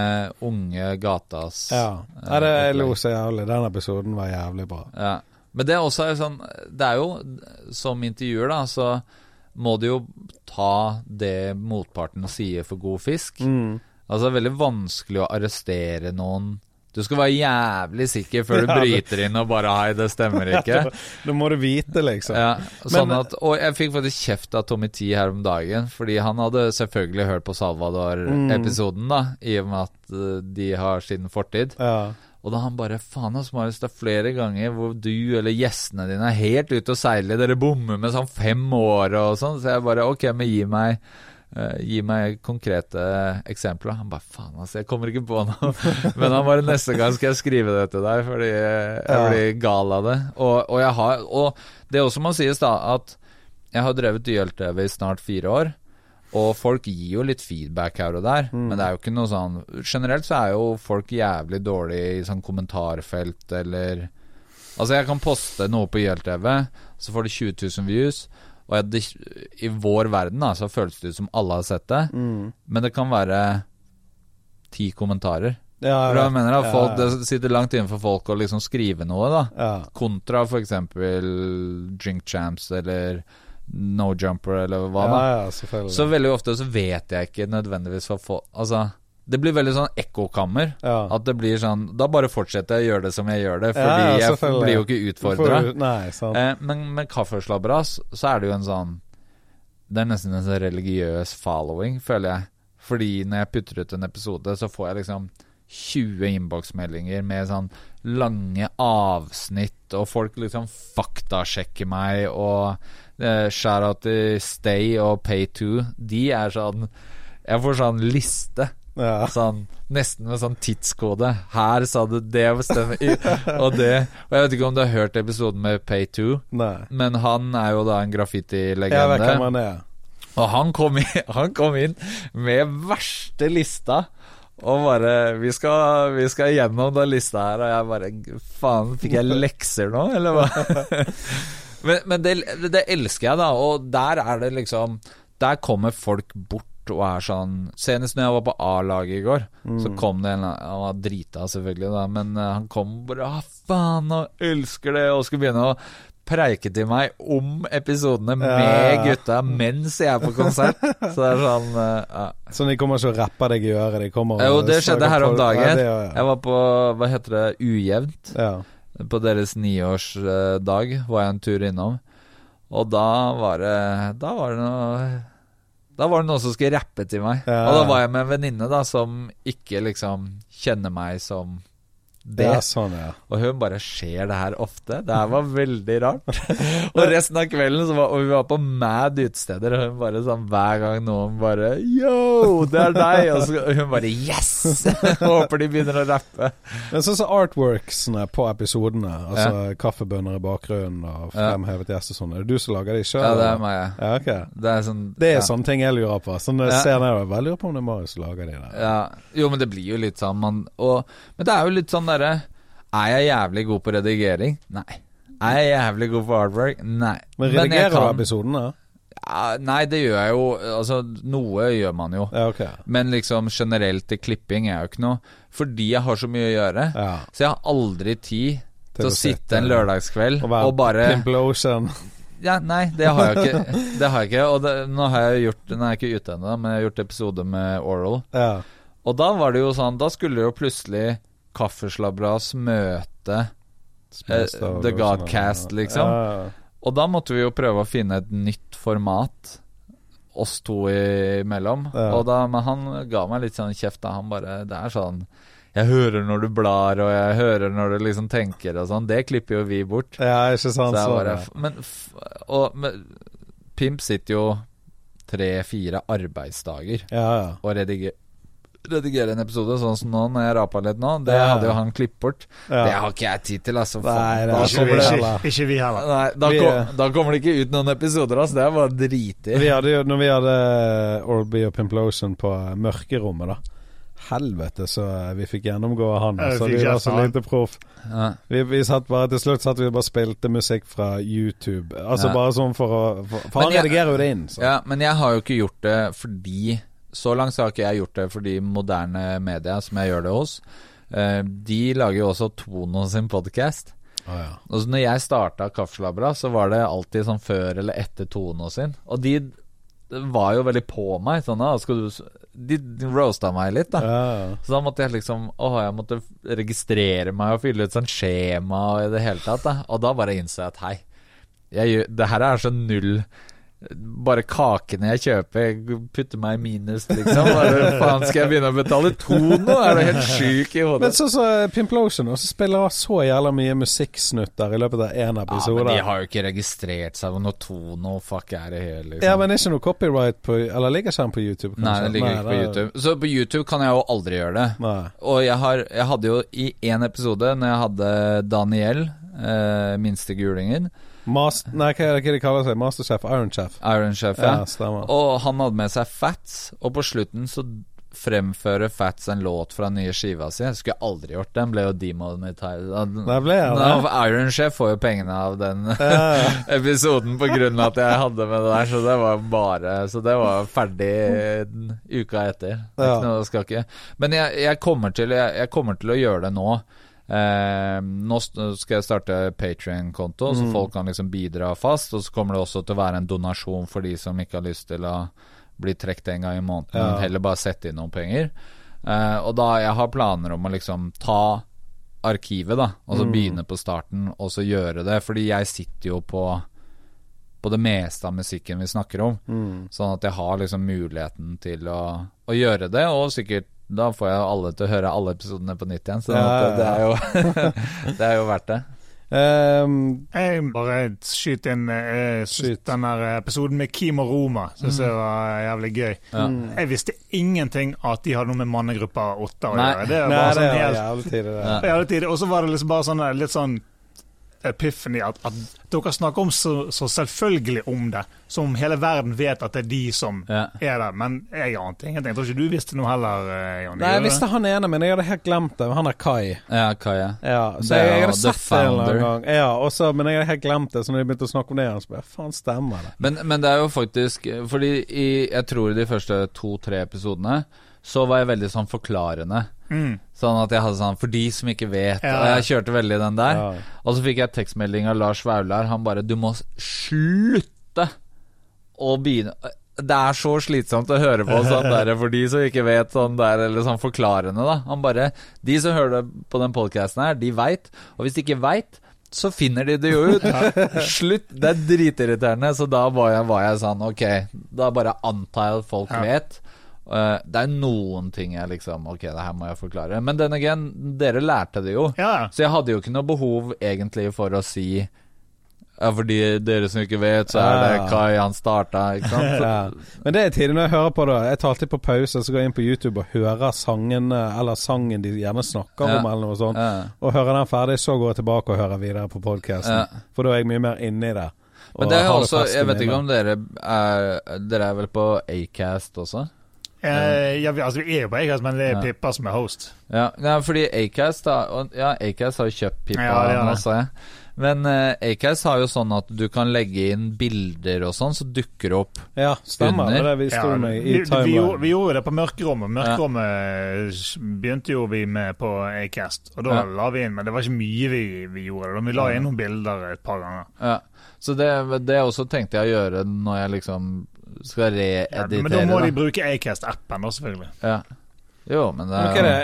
unge gatas
Ja. Nei, det, jeg lo så jævlig. Den episoden var jævlig bra.
Ja. Men det er også sånn Det er jo Som intervjuer, da, så må du jo ta det motparten sier for god fisk.
Mm.
Altså, det er veldig vanskelig å arrestere noen. Du skal være jævlig sikker før du
Ja,
bryter inn og bare Hei, det stemmer ikke.
Da må du vite, liksom.
Ja, sånn
Men-
at, og jeg fikk faktisk kjeft av Tommy T her om dagen, fordi han hadde selvfølgelig hørt på Salvador-episoden, da, i og med at eh, de har sin fortid.
Ja.
Og da han bare Faen, ass, Marius, det er flere ganger hvor du eller gjestene dine er helt ute å seile. Dere bommer med sånn fem år og sånn. Så jeg bare Ok, men gi meg eh, Gi meg konkrete eksempler. Han bare faen, altså, jeg kommer ikke på noe. Men han bare neste gang skal jeg skrive det til deg, fordi jeg
Ja.
blir gal av det. Og, og jeg har Og det også må sies, da, at jeg har drevet YLTV i snart fire år. Og folk gir jo litt feedback her og der, men det er jo ikke noe sånn Generelt så er jo folk jævlig dårlige i sånn kommentarfelt eller Altså, jeg kan poste noe på YLTV, så får det 20 000 views. Og jeg, det, i vår verden da, så føles det ut som alle har sett det,
Mm.
men det kan være ti kommentarer.
Ja,
For jeg mener
da,
folk,
ja.
Det sitter langt inne for folk å liksom skrive noe, da.
ja.
Kontra f.eks. Drink Champs eller No Jumper eller hva da.
Ja, ja.
Så veldig ofte så vet jeg ikke nødvendigvis hva folk Altså, det blir veldig sånn ekkokammer.
ja.
At det blir sånn Da bare fortsetter jeg å gjøre det som jeg gjør det, fordi
ja,
jeg blir jo ikke utfordra. Eh, men med Kaffeslabberas så er det jo en sånn Det er nesten en sånn religiøs following, føler jeg. Fordi når jeg putter ut en episode, så får jeg liksom 20 innboksmeldinger med sånn lange avsnitt, og folk liksom faktasjekker meg, og eh, shout-out til Stay og Pay2. De er sånn Jeg får sånn liste.
Ja.
Sånn, nesten med sånn tidskode. Her sa du det. Og det. Og jeg vet ikke om du har hørt episoden med Pay2, men han er jo da en graffitilegende. Og han kom, inn, han kom inn med verste lista. Og bare vi skal, vi skal gjennom den lista her, og jeg bare Faen, fikk jeg lekser nå, eller hva? men men det, det elsker jeg, da. Og der er det liksom Der kommer folk bort og er sånn Senest når jeg var på A-laget i går, så kom det en Han var drita, selvfølgelig, da, men eh, han kom bare ah, faen, og elsker det, og skulle begynne å preike til meg om episodene med
ja,
gutta mens jeg er på konsert. Så det er sånn eh, ja.
Så de kommer ikke og rapper deg i øret? De kommer og
Jo, det skjedde her om dagen.
Ja, ja,
Jeg var på, hva heter det, Ujevnt. På deres niårsdag var jeg en tur innom. Og da var det Da var det noe Da var det noen som skulle rappe til meg.
Ja.
Og da var jeg med en venninne da som ikke liksom kjenner meg som det.
ja, sånn, ja.
Og hun bare Skjer det her ofte? Det her var veldig rart. og resten av kvelden så var, Og vi var på mad utesteder, og hun bare sånn hver gang noen bare Yo, det er deg! Og så, hun bare Yes! Håper de begynner å rappe.
Men sånn som artworksene på episodene, altså kaffebønner i bakgrunnen og fremhevet gjest og sånn, er det du som lager de sjøl?
Ja, det er meg. ja.
okay.
Det er sånn
Det er
ja.
sånne ting jeg lurer på. Sånn jeg
Ja.
ser nedover, jeg lurer på om det er Marius som lager de der.
Ja. Jo, men det blir jo litt sånn man, og, Men det er jo litt sånn derre Er jeg jævlig god på redigering? Nei. Er jeg jævlig god på artwork? Nei.
Men redigerer du
kan-
episodene?
Ja, nei, det gjør jeg jo. Altså, noe gjør man jo.
Ja, okay.
Men liksom generelt til klipping er jo ikke noe Fordi jeg har så mye å gjøre.
Ja.
Så jeg har aldri tid til, å
å
sitte en lørdagskveld
Og
og, bare
Pimplotion.
Ja, nei, det har jeg ikke. Det har jeg ikke Og det, nå har jeg gjort Nå er jeg ikke ute ennå, men jeg har gjort episode med Oral.
Ja.
Og da var det jo sånn Da skulle det jo plutselig Kaffeslabras møte Eh, The Godcast, liksom.
Ja.
Og da måtte vi jo prøve å finne et nytt format oss to imellom. Og da, men han ga meg litt sånn kjeft da. Han bare Det er sånn Jeg hører når du blar, og jeg hører når du liksom tenker og sånn. Det klipper jo vi bort.
ja, ikke sant.
Så jeg bare Men, og, men Pimp sitter jo tre-fire arbeidsdager
Ja, ja.
og redigerer redigere en episode, sånn som nå, når jeg rapa litt nå. Det
Ja.
hadde jo han klippet bort.
ja.
Det har ikke jeg tid til, altså.
Nei,
Da
Ikke vi,
det
ikke, ikke vi heller.
Nei, da,
Vi-
kom, da kommer det ikke ut noen episoder, altså. Det er bare dritig.
Vi hadde jo, når vi hadde Oral-B og Pimplotion på mørkerommet, da. Helvete, så vi fikk gjennomgå han.
Så vi
Altså, vi var så lite proff.
Ja.
Vi, vi satt bare Til slutt satt vi bare spilte musikk fra YouTube. Altså
Ja.
bare sånn for å For, for han redigerer jo det inn. Så.
Ja, men jeg har jo ikke gjort det fordi Så langt så har ikke jeg gjort det for de moderne media, som jeg gjør det hos, eh, de lager jo også Tono sin podkast.
Å, ja.
Og når jeg starta Kaffeslabra, så var det alltid sånn før eller etter Tono sin. Og de var jo veldig på meg. Sånn, da, skal du De roasta meg litt, da.
Ja,
Så da måtte jeg liksom Åh, jeg måtte registrere meg og fylle ut sånn skjema og i det hele tatt. Da. Og da bare innså jeg at hei, jeg det her er så null bare kakene jeg kjøper, putter meg i minus, liksom. Bare, faen, skal jeg begynne å betale to nå? Er du helt sjuk i hodet?
Men så, så Pimplotion, også spiller så jævla mye musikksnutter i løpet av én
Ja, men de har jo ikke registrert seg noe tono, fuck er det hele, liksom.
Ja, men er ikke noe copyright på Eller ligger ikke han på YouTube?
Nei, det ligger ikke på
det-
YouTube. Så på YouTube kan jeg jo aldri gjøre det.
Nei.
Og jeg, har, jeg hadde jo i én episode, når jeg hadde Daniel, eh, minste gulingen,
Mas nei, hva er det de kaller seg? Masterchef? Ironchef? Ironchef,
Iron
Ja,
ja.
stemmer.
Og han hadde med seg Fats, og på slutten så fremfører Fats en låt fra den nye skiva si. Jeg skulle aldri gjort den ble jo demonetized.
Der ble jeg
Nå. Iron Chef får jo pengene av den
Ja.
episoden på grunn av at jeg hadde med det der, så det var bare Så det var ferdig uka etter. Er
Ja.
noe, Men jeg, jeg, kommer til, jeg, jeg kommer til å gjøre det nå. Eh, nå skal jeg starte Patrion-konto, så
Mm.
folk kan liksom bidra fast. Og så kommer det også til å være en donasjon for de som ikke har lyst til å bli trukket en gang i måneden,
Ja.
heller bare sette inn noen penger. Eh, og da jeg har planer om å liksom ta arkivet, da, og så
Mm.
begynne på starten, og så gjøre det. Fordi jeg sitter jo på på det meste av musikken vi snakker om.
Mm.
Sånn at jeg har liksom muligheten til å, å gjøre det, og sikkert da får jeg alle til å høre alle episodene på nytt igjen. Så
Ja, ja,
det, er jo, det er jo verdt det.
Um,
Jeg bare skyter inn eh,
Skyt.
den der episoden med Kim og Roma. Syns jeg var jævlig gøy.
Ja.
Mm.
Jeg visste ingenting at de hadde noe med mannegruppa åtte å gjøre. Det var
Nei,
sånn helt
jævlig tidlig.
Ja.
Og så var det liksom bare sånn litt sånn epiphany at, at dere snakker om så, så selvfølgelig om det, som om hele verden vet at det er de som
Ja.
er der. Men jeg ante ingenting. Jeg tror ikke du visste noe heller, eh, Jonny.
Nei, jeg visste han ene, men jeg hadde helt glemt det. Han er Kai.
Ja, Kai,
Ja, så
Det er
jeg, jeg hadde sett det en eller annen gang. Ja, også, men jeg hadde helt glemt det, så når de begynte å snakke om det igjen, så bare Faen, stemmer det?
Men, men det er jo faktisk Fordi i, jeg tror i de første to-tre episodene så var jeg veldig sånn forklarende.
Mm.
Sånn at jeg hadde sånn For de som ikke vet
Ja.
Og jeg kjørte veldig den der.
Ja.
Og så fikk jeg tekstmelding av Lars Vaular. Han bare 'Du må slutte å begynne' Det er så slitsomt å høre på sånn der for de som ikke vet sånn der, eller sånn forklarende, da. Han bare De som hører på den podkasten her, de veit. Og hvis de ikke veit, så finner de det jo ut. Slutt. Det er dritirriterende. Så da var jeg, var jeg sånn Ok, da bare antar jeg at folk
Ja.
vet. Eh, det er noen ting jeg liksom Ok, det her må jeg forklare. Men den again, dere lærte det jo.
Ja.
Så jeg hadde jo ikke noe behov egentlig for å si Ja, fordi dere som ikke vet, så er det Kai han starta, ikke sant?
Ja. Men det er tidlig når jeg hører på det. Jeg tar alltid på pause, så går jeg inn på YouTube og hører sangen, eller sangen de gjerne snakker
Ja.
om, eller noe sånt.
ja.
Og hører den ferdig, så går jeg tilbake og hører videre på podkasten.
Ja.
For da er jeg mye mer inne i det.
Men det er også Jeg vet ikke om dere er Dere er vel på Acast også?
Eh, ja, vi, altså, vi er jo på Acast, men det er
Ja.
Pippa som er host.
Ja, ja fordi Acast Ja, Acast har jo kjøpt Pippa
Ja, ja,
nå, sa jeg. Men uh, Acast har jo sånn at du kan legge inn bilder og sånn, så dukker det opp.
Ja, stemmer.
Under.
Det vi,
Ja,
med
vi,
i
vi, vi, gjorde, vi gjorde det på Mørkerommet. Mørkerommet begynte jo vi med på Acast, og da
Ja.
la vi inn Men det var ikke mye vi, vi gjorde. da. Vi la inn noen bilder et par ganger.
Ja. Så det, det også tenkte jeg å gjøre når jeg liksom skal
Ja, men da må de bruke Acast-appen, da, selvfølgelig.
Ja. Jo, men det er
det?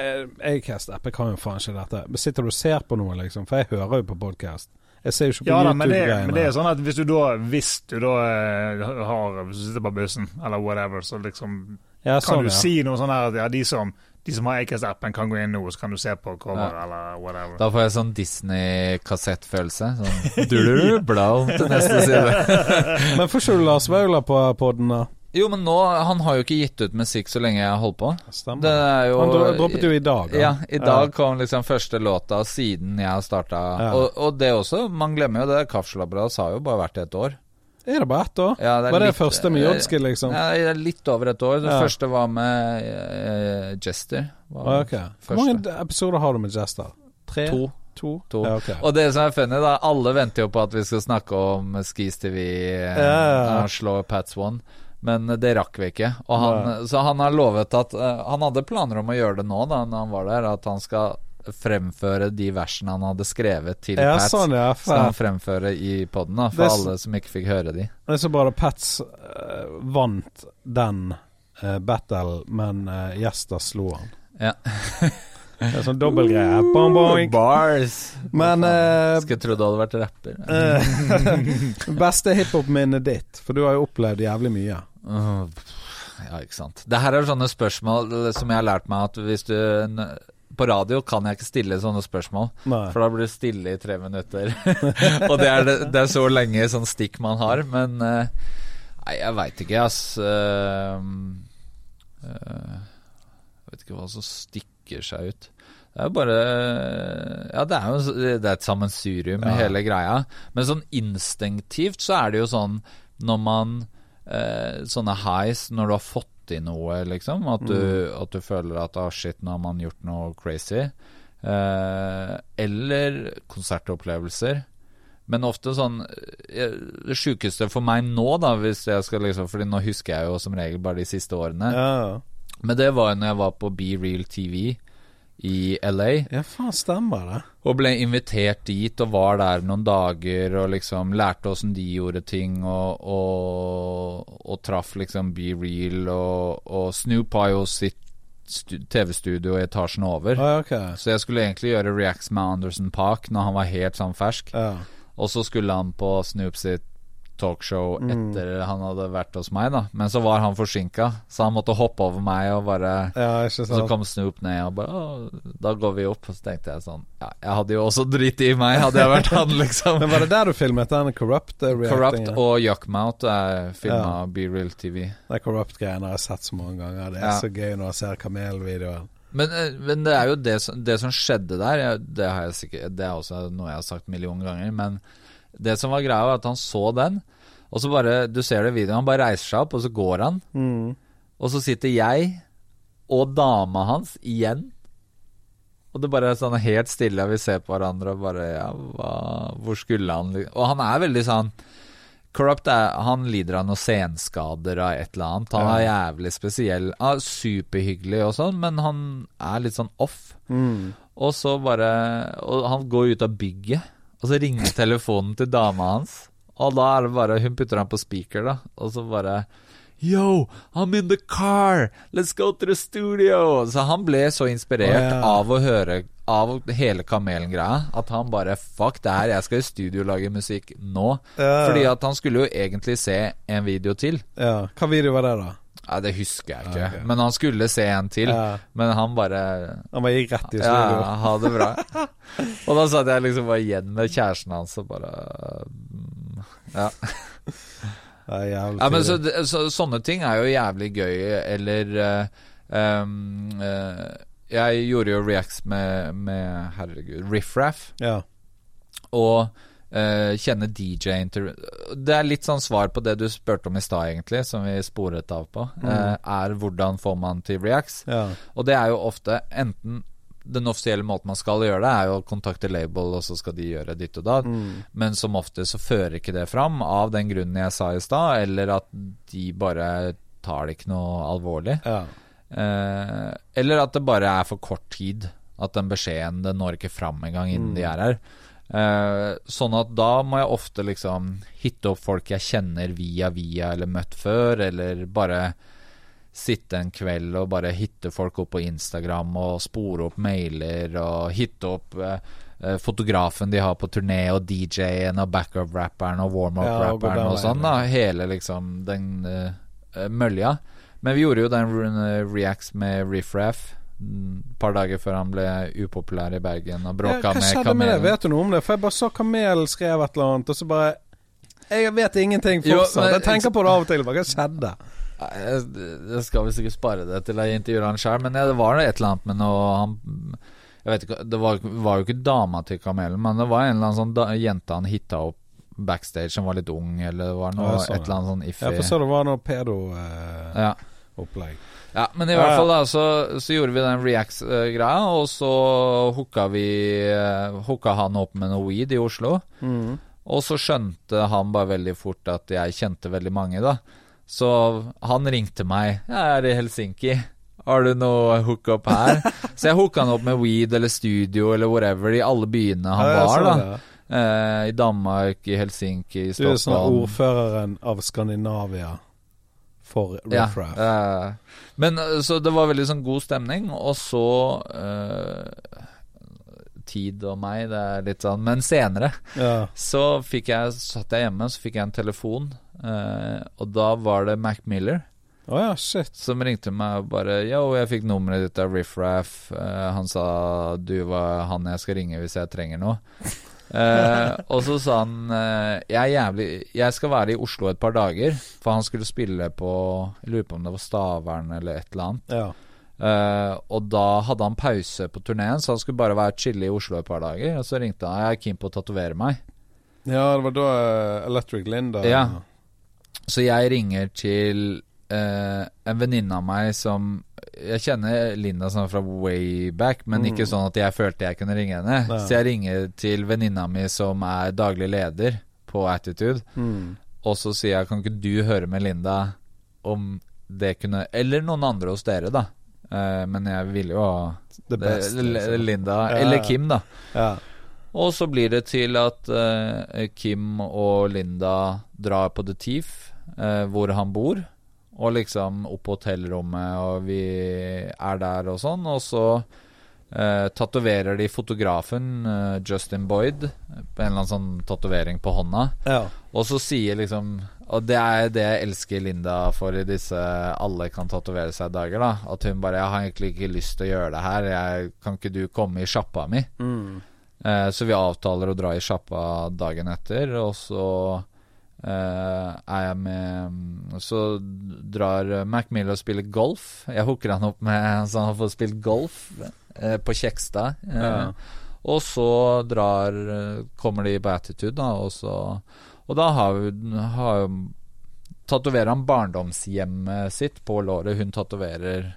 Acast-appen kan jo faen ikke dette. Sitter du og ser på noe, liksom? For jeg hører jo på podkast. Jeg ser jo ikke på
Ja da, men det, men det er sånn at hvis du da Hvis du da eh, har Hvis du sitter på bussen, eller whatever, så liksom
Ja,
kan
sånn,
du
ja.
si noe sånn her at ja, de som de som har Acast-appen, kan gå inn nå, så kan du se på cover
Ja.
eller whatever.
Da får jeg sånn Disney-kassettfølelse. Sånn du bla om til neste side.
Men får ikke du Lars Vaular på podden, da?
Jo, men nå Han har jo ikke gitt ut musikk så lenge jeg har holdt på.
Stemmer.
Det er jo
Han droppet jo i dag. da.
Ja, i dag kom liksom første låta siden jeg starta.
Ja.
Og, og det også, man glemmer jo det. Kaffeslabberas har jo bare vært i et år.
Er det bare ett år?
Ja, det
Var det
litt-
første med Jodski, liksom?
Ja, det er litt over et år. Det
Ja.
første var med uh, Jester. Var
Ah, ok. Hvor mange episoder har du med Jester? Tre?
To.
To?
To.
Ja, okay.
Og det som er funny, da Alle venter jo på at vi skal snakke om Skis TV eh,
ja.
Han slår Pats One. Men det rakk vi ikke. Og han, så han har lovet at uh, Han hadde planer om å gjøre det nå, da når han var der. At han skal fremføre de versene han hadde skrevet til
Ja,
Pats.
sånn, ja.
Skal han fremføre i poden, for
Det er
alle som ikke fikk høre de.
Det er så bare Pats uh, vant den uh, battle, men uh, Jester slo han.
Ja.
Det er sånn dobbeltgreie. Bong, bong.
Bars!
Men uh,
Skulle trodd du hadde vært rapper.
Beste hiphop-minnet ditt? For du har jo opplevd jævlig mye.
Uh, Ja, ikke sant. Det her er sånne spørsmål som jeg har lært meg at hvis du På radio kan jeg ikke stille sånne spørsmål,
Nei.
for da blir det stille i tre minutter. Og det er, det, er så lenge sånn stikk man har, men eh, Nei, jeg veit ikke, ass. Eh, eh, jeg vet ikke hva som stikker seg ut. Det er bare Ja, det er jo det er et sammensurium,
Ja.
hele greia. Men sånn instinktivt så er det jo sånn når man eh, Sånne highs når du har fått til noe, liksom. At du, at du føler at ah, shit, nå har man gjort noe crazy. Eh, eller konsertopplevelser. Men ofte sånn eh, Det sjukeste for meg nå, da, hvis jeg skal liksom Fordi nå husker jeg jo som regel bare de siste årene.
Ja.
Men det var jo når jeg var på Be Real TV i LA.
ja, faen stemmer det.
Og ble invitert dit og var der noen dager og liksom lærte åssen de gjorde ting, og, og, og traff liksom Be Real. Og, og Snoop har jo sitt TV-studio i etasjen over.
Ah, okay.
Så jeg skulle egentlig gjøre reacts med Anderson Park når han var helt sånn fersk.
Ja.
Og så skulle han på Snoop sitt talkshow
Mm.
etter han hadde vært hos meg, da. Men så var han forsinka, så han måtte hoppe over meg og bare
ja,
og så kom Snoop ned og bare da går vi opp. Og så tenkte jeg sånn Ja, jeg hadde jo også dritt i meg, hadde jeg vært han, liksom.
Men var det der du filmet den Corrupt?
Corrupt og Yuckmouth er filma Be Real TV.
Den Corrupt-greien har jeg sett så mange ganger. Det er
Ja.
så gøy når jeg ser kamelvideoen.
Men, eh, men det er jo det som, det som skjedde der Det har jeg sikkert Det er også noe jeg har sagt millioner ganger, men det som var greia, var at han så den, og så bare Du ser det i videoen, han bare reiser seg opp, og så går han.
Mm.
Og så sitter jeg og dama hans igjen. Og det bare er sånn helt stille, vi ser på hverandre og bare Ja, hva, hvor skulle han Og han er veldig sånn Corrupt er Han lider av noen senskader av et eller annet. Han er jævlig spesiell. Er superhyggelig og sånn, men han er litt sånn off.
Mm.
Og så bare Og han går ut av bygget, og så ringer telefonen til dama hans. Og da er det bare Hun putter han på speaker, da, og så bare Yo, I'm in the car! Let's go to the studio! Så han ble så inspirert
oh, yeah.
av å høre Av hele Kamelen-greia at han bare Fuck det her, jeg skal i studio lage musikk nå.
Yeah.
Fordi at han skulle jo egentlig se en video til.
Ja. Hva video var det, da?
Ja, Det husker jeg ikke,
Ah, ok.
men han skulle se en til.
Ja.
Men han bare
Han bare gikk rett i
ja, ha det bra. og da satt jeg liksom bare igjen med kjæresten hans og bare mm, Ja. Ja men så, så, sånne ting er jo jævlig gøy, eller uh, um, uh, Jeg gjorde jo reacts med, med herregud, Riff Raff,
Ja.
og eh, kjenne DJ-intervju Det er litt sånn svar på det du spurte om i stad, egentlig, som vi sporet av på. eh, er hvordan får man til reacts?
ja.
Og det er jo ofte enten den offisielle måten man skal gjøre det, er jo å kontakte label, og så skal de gjøre ditt og datt. Men som ofte så fører ikke det fram, av den grunnen jeg sa i stad, eller at de bare tar det ikke noe alvorlig.
ja.
Eh, eller at det bare er for kort tid. At den beskjeden den når ikke fram engang innen de er her. Eh, sånn at da må jeg ofte liksom hitte opp folk jeg kjenner via via eller møtt før, eller bare sitte en kveld og bare hitte folk opp på Instagram og spore opp mailer og hitte opp eh, fotografen de har på turné, og DJ-en og backup-rapperen og warm-up-rapperen
ja,
og
og,
sånn. da Hele liksom den eh, mølja. Men vi gjorde jo den reacts med Riff Raff et par dager før han ble upopulær i Bergen og
Ja,
bråka
hva skjedde med det? Vet du noe om det? For jeg bare så Kamel skrev et eller annet, og så bare Jeg vet ingenting fortsatt. jeg tenker på det av og til. Hva skjedde?
Jeg skal visst ikke spare det til jeg intervjuer han sjøl, men ja, det var et eller annet med noe han Jeg vet ikke, Det var, var jo ikke dama til Kamelen, men det var en eller annen sånn da, jente han hitta opp backstage som var litt ung, eller det var noe,
Ja, sånn,
et eller annet sånn
Ja, for så det var noe pedo-opplegg.
ja. Ja, men i hvert fall da, så, så gjorde vi den Reacts-greia, og så hooka vi eh, Hooka han opp med noe weed i Oslo.
mm.
Og så skjønte han bare veldig fort at jeg kjente veldig mange, da. Så han ringte meg. 'Jeg er i Helsinki. Har du noe hookup her?' så jeg hooka han opp med weed eller studio eller whatever i alle byene han
Ja,
var, da. Eh, I Danmark, i Helsinki, i Stockholm.
Du er sånn ordføreren av Skandinavia for Riff Raff.
eh, men eh, så det var veldig sånn god stemning, og så uh, Tid og meg, det er litt sånn Men senere
Ja.
så fikk jeg satt jeg hjemme, så fikk jeg en telefon, uh, og da var det Mac Miller
Oh, ja, shit.
som ringte meg og bare Yo, jeg fikk nummeret ditt av Riff Raff. Han sa du var han jeg skal ringe hvis jeg trenger noe. Eh, og så sa han eh, jeg, er jævlig, jeg skal være i Oslo et par dager, for han skulle spille på Jeg lurer på om det var Stavern eller et eller annet.
Ja.
Eh, og da hadde han pause på turneen, så han skulle bare være chille i Oslo et par dager. Og så ringte han jeg er keen på å tatovere meg.
ja, det var da eh, Electric Linda
Ja. Så jeg ringer til eh, en venninne av meg som Jeg kjenner Linda sånn fra way back, men ikke sånn at jeg følte jeg kunne ringe henne.
Nei.
Så jeg ringer til venninna mi som er daglig leder på Attitude,
Mm.
og så sier jeg kan ikke du høre med Linda om det kunne Eller noen andre hos dere, da. Eh, men jeg ville jo ha
liksom.
Linda,
Ja,
eller. Kim, da.
Ja.
Og så blir det til at uh, Kim og Linda drar på The Thief, uh, hvor han bor. Og liksom opp på hotellrommet, og vi er der og sånn. Og så eh, tatoverer de fotografen, eh, Justin Boyd, på en eller annen sånn tatovering på hånda.
ja.
Og så sier liksom Og det er det jeg elsker Linda for i disse alle kan tatovere seg-dager. da At hun bare 'Jeg har egentlig ikke lyst til å gjøre det her. Jeg, kan ikke du komme i sjappa mi?'
Mm.
Eh, så vi avtaler å dra i sjappa dagen etter, og så er jeg med Så drar Mac Miller og spiller golf. Jeg hooker han opp med så han får spilt golf eh, på Kjekstad. Eh,
Ja.
Og så drar kommer de på Attitude, da, og så Og da har hun Tatoverer han barndomshjemmet sitt på låret. Hun tatoverer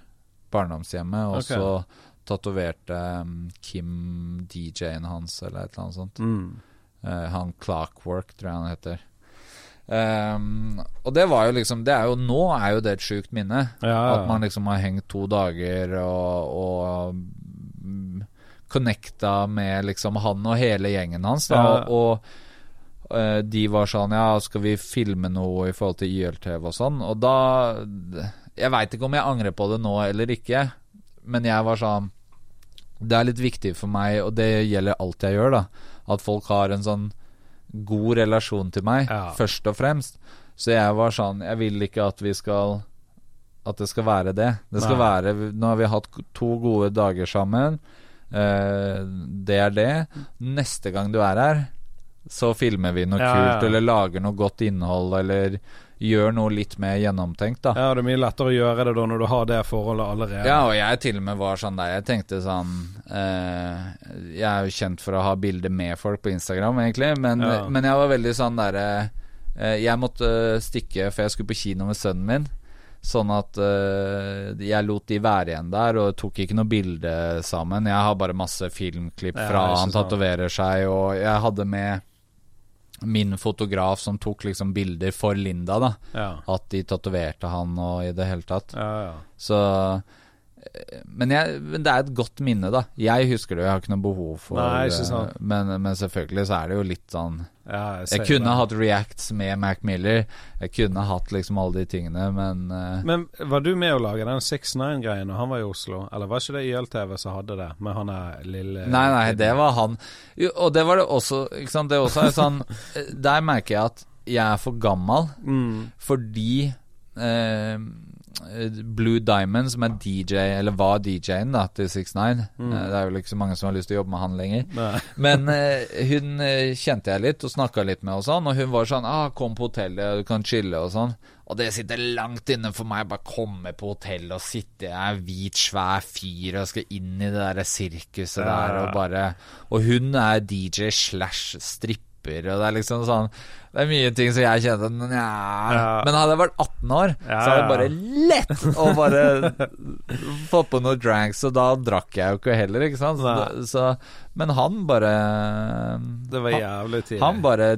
barndomshjemmet, og
okay.
så tatoverte um, Kim DJ-en hans, eller et eller annet sånt.
Mm.
Eh, han Clockwork, tror jeg han heter. Ehm, og det var jo liksom Det er jo Nå er jo det et sjukt minne.
Ja, ja.
At man liksom har hengt to dager og, og mm, connecta med liksom han og hele gjengen hans. Da,
Ja.
Og eh, de var sånn Ja, skal vi filme noe i forhold til YLTV og sånn? Og da Jeg veit ikke om jeg angrer på det nå eller ikke, men jeg var sånn Det er litt viktig for meg, og det gjelder alt jeg gjør, da, at folk har en sånn god relasjon til meg,
Ja.
først og fremst. Så jeg var sånn Jeg vil ikke at vi skal At det skal være det. Det skal
Nei.
være Nå har vi hatt to gode dager sammen. Eh, det er det. Neste gang du er her, så filmer vi noe
Ja,
kult, eller lager noe godt innhold, eller gjør noe litt mer gjennomtenkt, da.
ja, det er mye lettere å gjøre det da når du har det forholdet allerede.
Ja, og jeg til og med var sånn der Jeg tenkte sånn eh, Jeg er jo kjent for å ha bilder med folk på Instagram, egentlig, men,
Ja.
men jeg var veldig sånn derre eh, Jeg måtte stikke, for jeg skulle på kino med sønnen min. Sånn at uh, jeg lot de være igjen der, og tok ikke noe bilde sammen. Jeg har bare masse filmklipp fra han tatoverer seg, og jeg hadde med min fotograf som tok liksom bilder for Linda, da.
Ja.
At de tatoverte han og i det hele tatt.
Ja, ja.
Så men, jeg, men det er et godt minne, da. Jeg husker det, jeg har ikke noe behov for
Nei,
eh, men, men selvfølgelig så er det jo litt sånn
ja
Jeg
jeg
kunne
det.
hatt reacts med Mac Miller. Jeg kunne hatt liksom alle de tingene, men uh,
Men var du med å lage den 6ix9ine-greien når han var i Oslo? Eller var ikke det YLTV som hadde det, med han der lille
Nei, nei, det var han. Jo, og det var det også, ikke sant. Det også er sånn eh, Der merker jeg at jeg er for gammel.
mm.
Fordi eh, Blue Diamond, som er DJ, eller var DJ-en da til 69
Mm.
Eh, Det er vel ikke så mange som har lyst til å jobbe med han lenger. Men uh, hun eh, kjente jeg litt og snakka litt med og sånn, og hun var sånn ah, 'Kom på hotellet, du kan chille' og sånn. Og det sitter langt inne for meg bare komme på hotellet og sitte Jeg er hvit, svær fyr og skal inn i det der sirkuset
Ja.
der og bare Og hun er DJ slash stripper, og det er liksom sånn Det er mye ting som jeg kjenner Nja
Ja.
Men hadde jeg vært 18 år,
Ja,
så hadde det bare lett å bare få på noen dranks, og da drakk jeg jo ikke heller, ikke sant? Så, så, men han bare
Det var jævlig tidlig.
han bare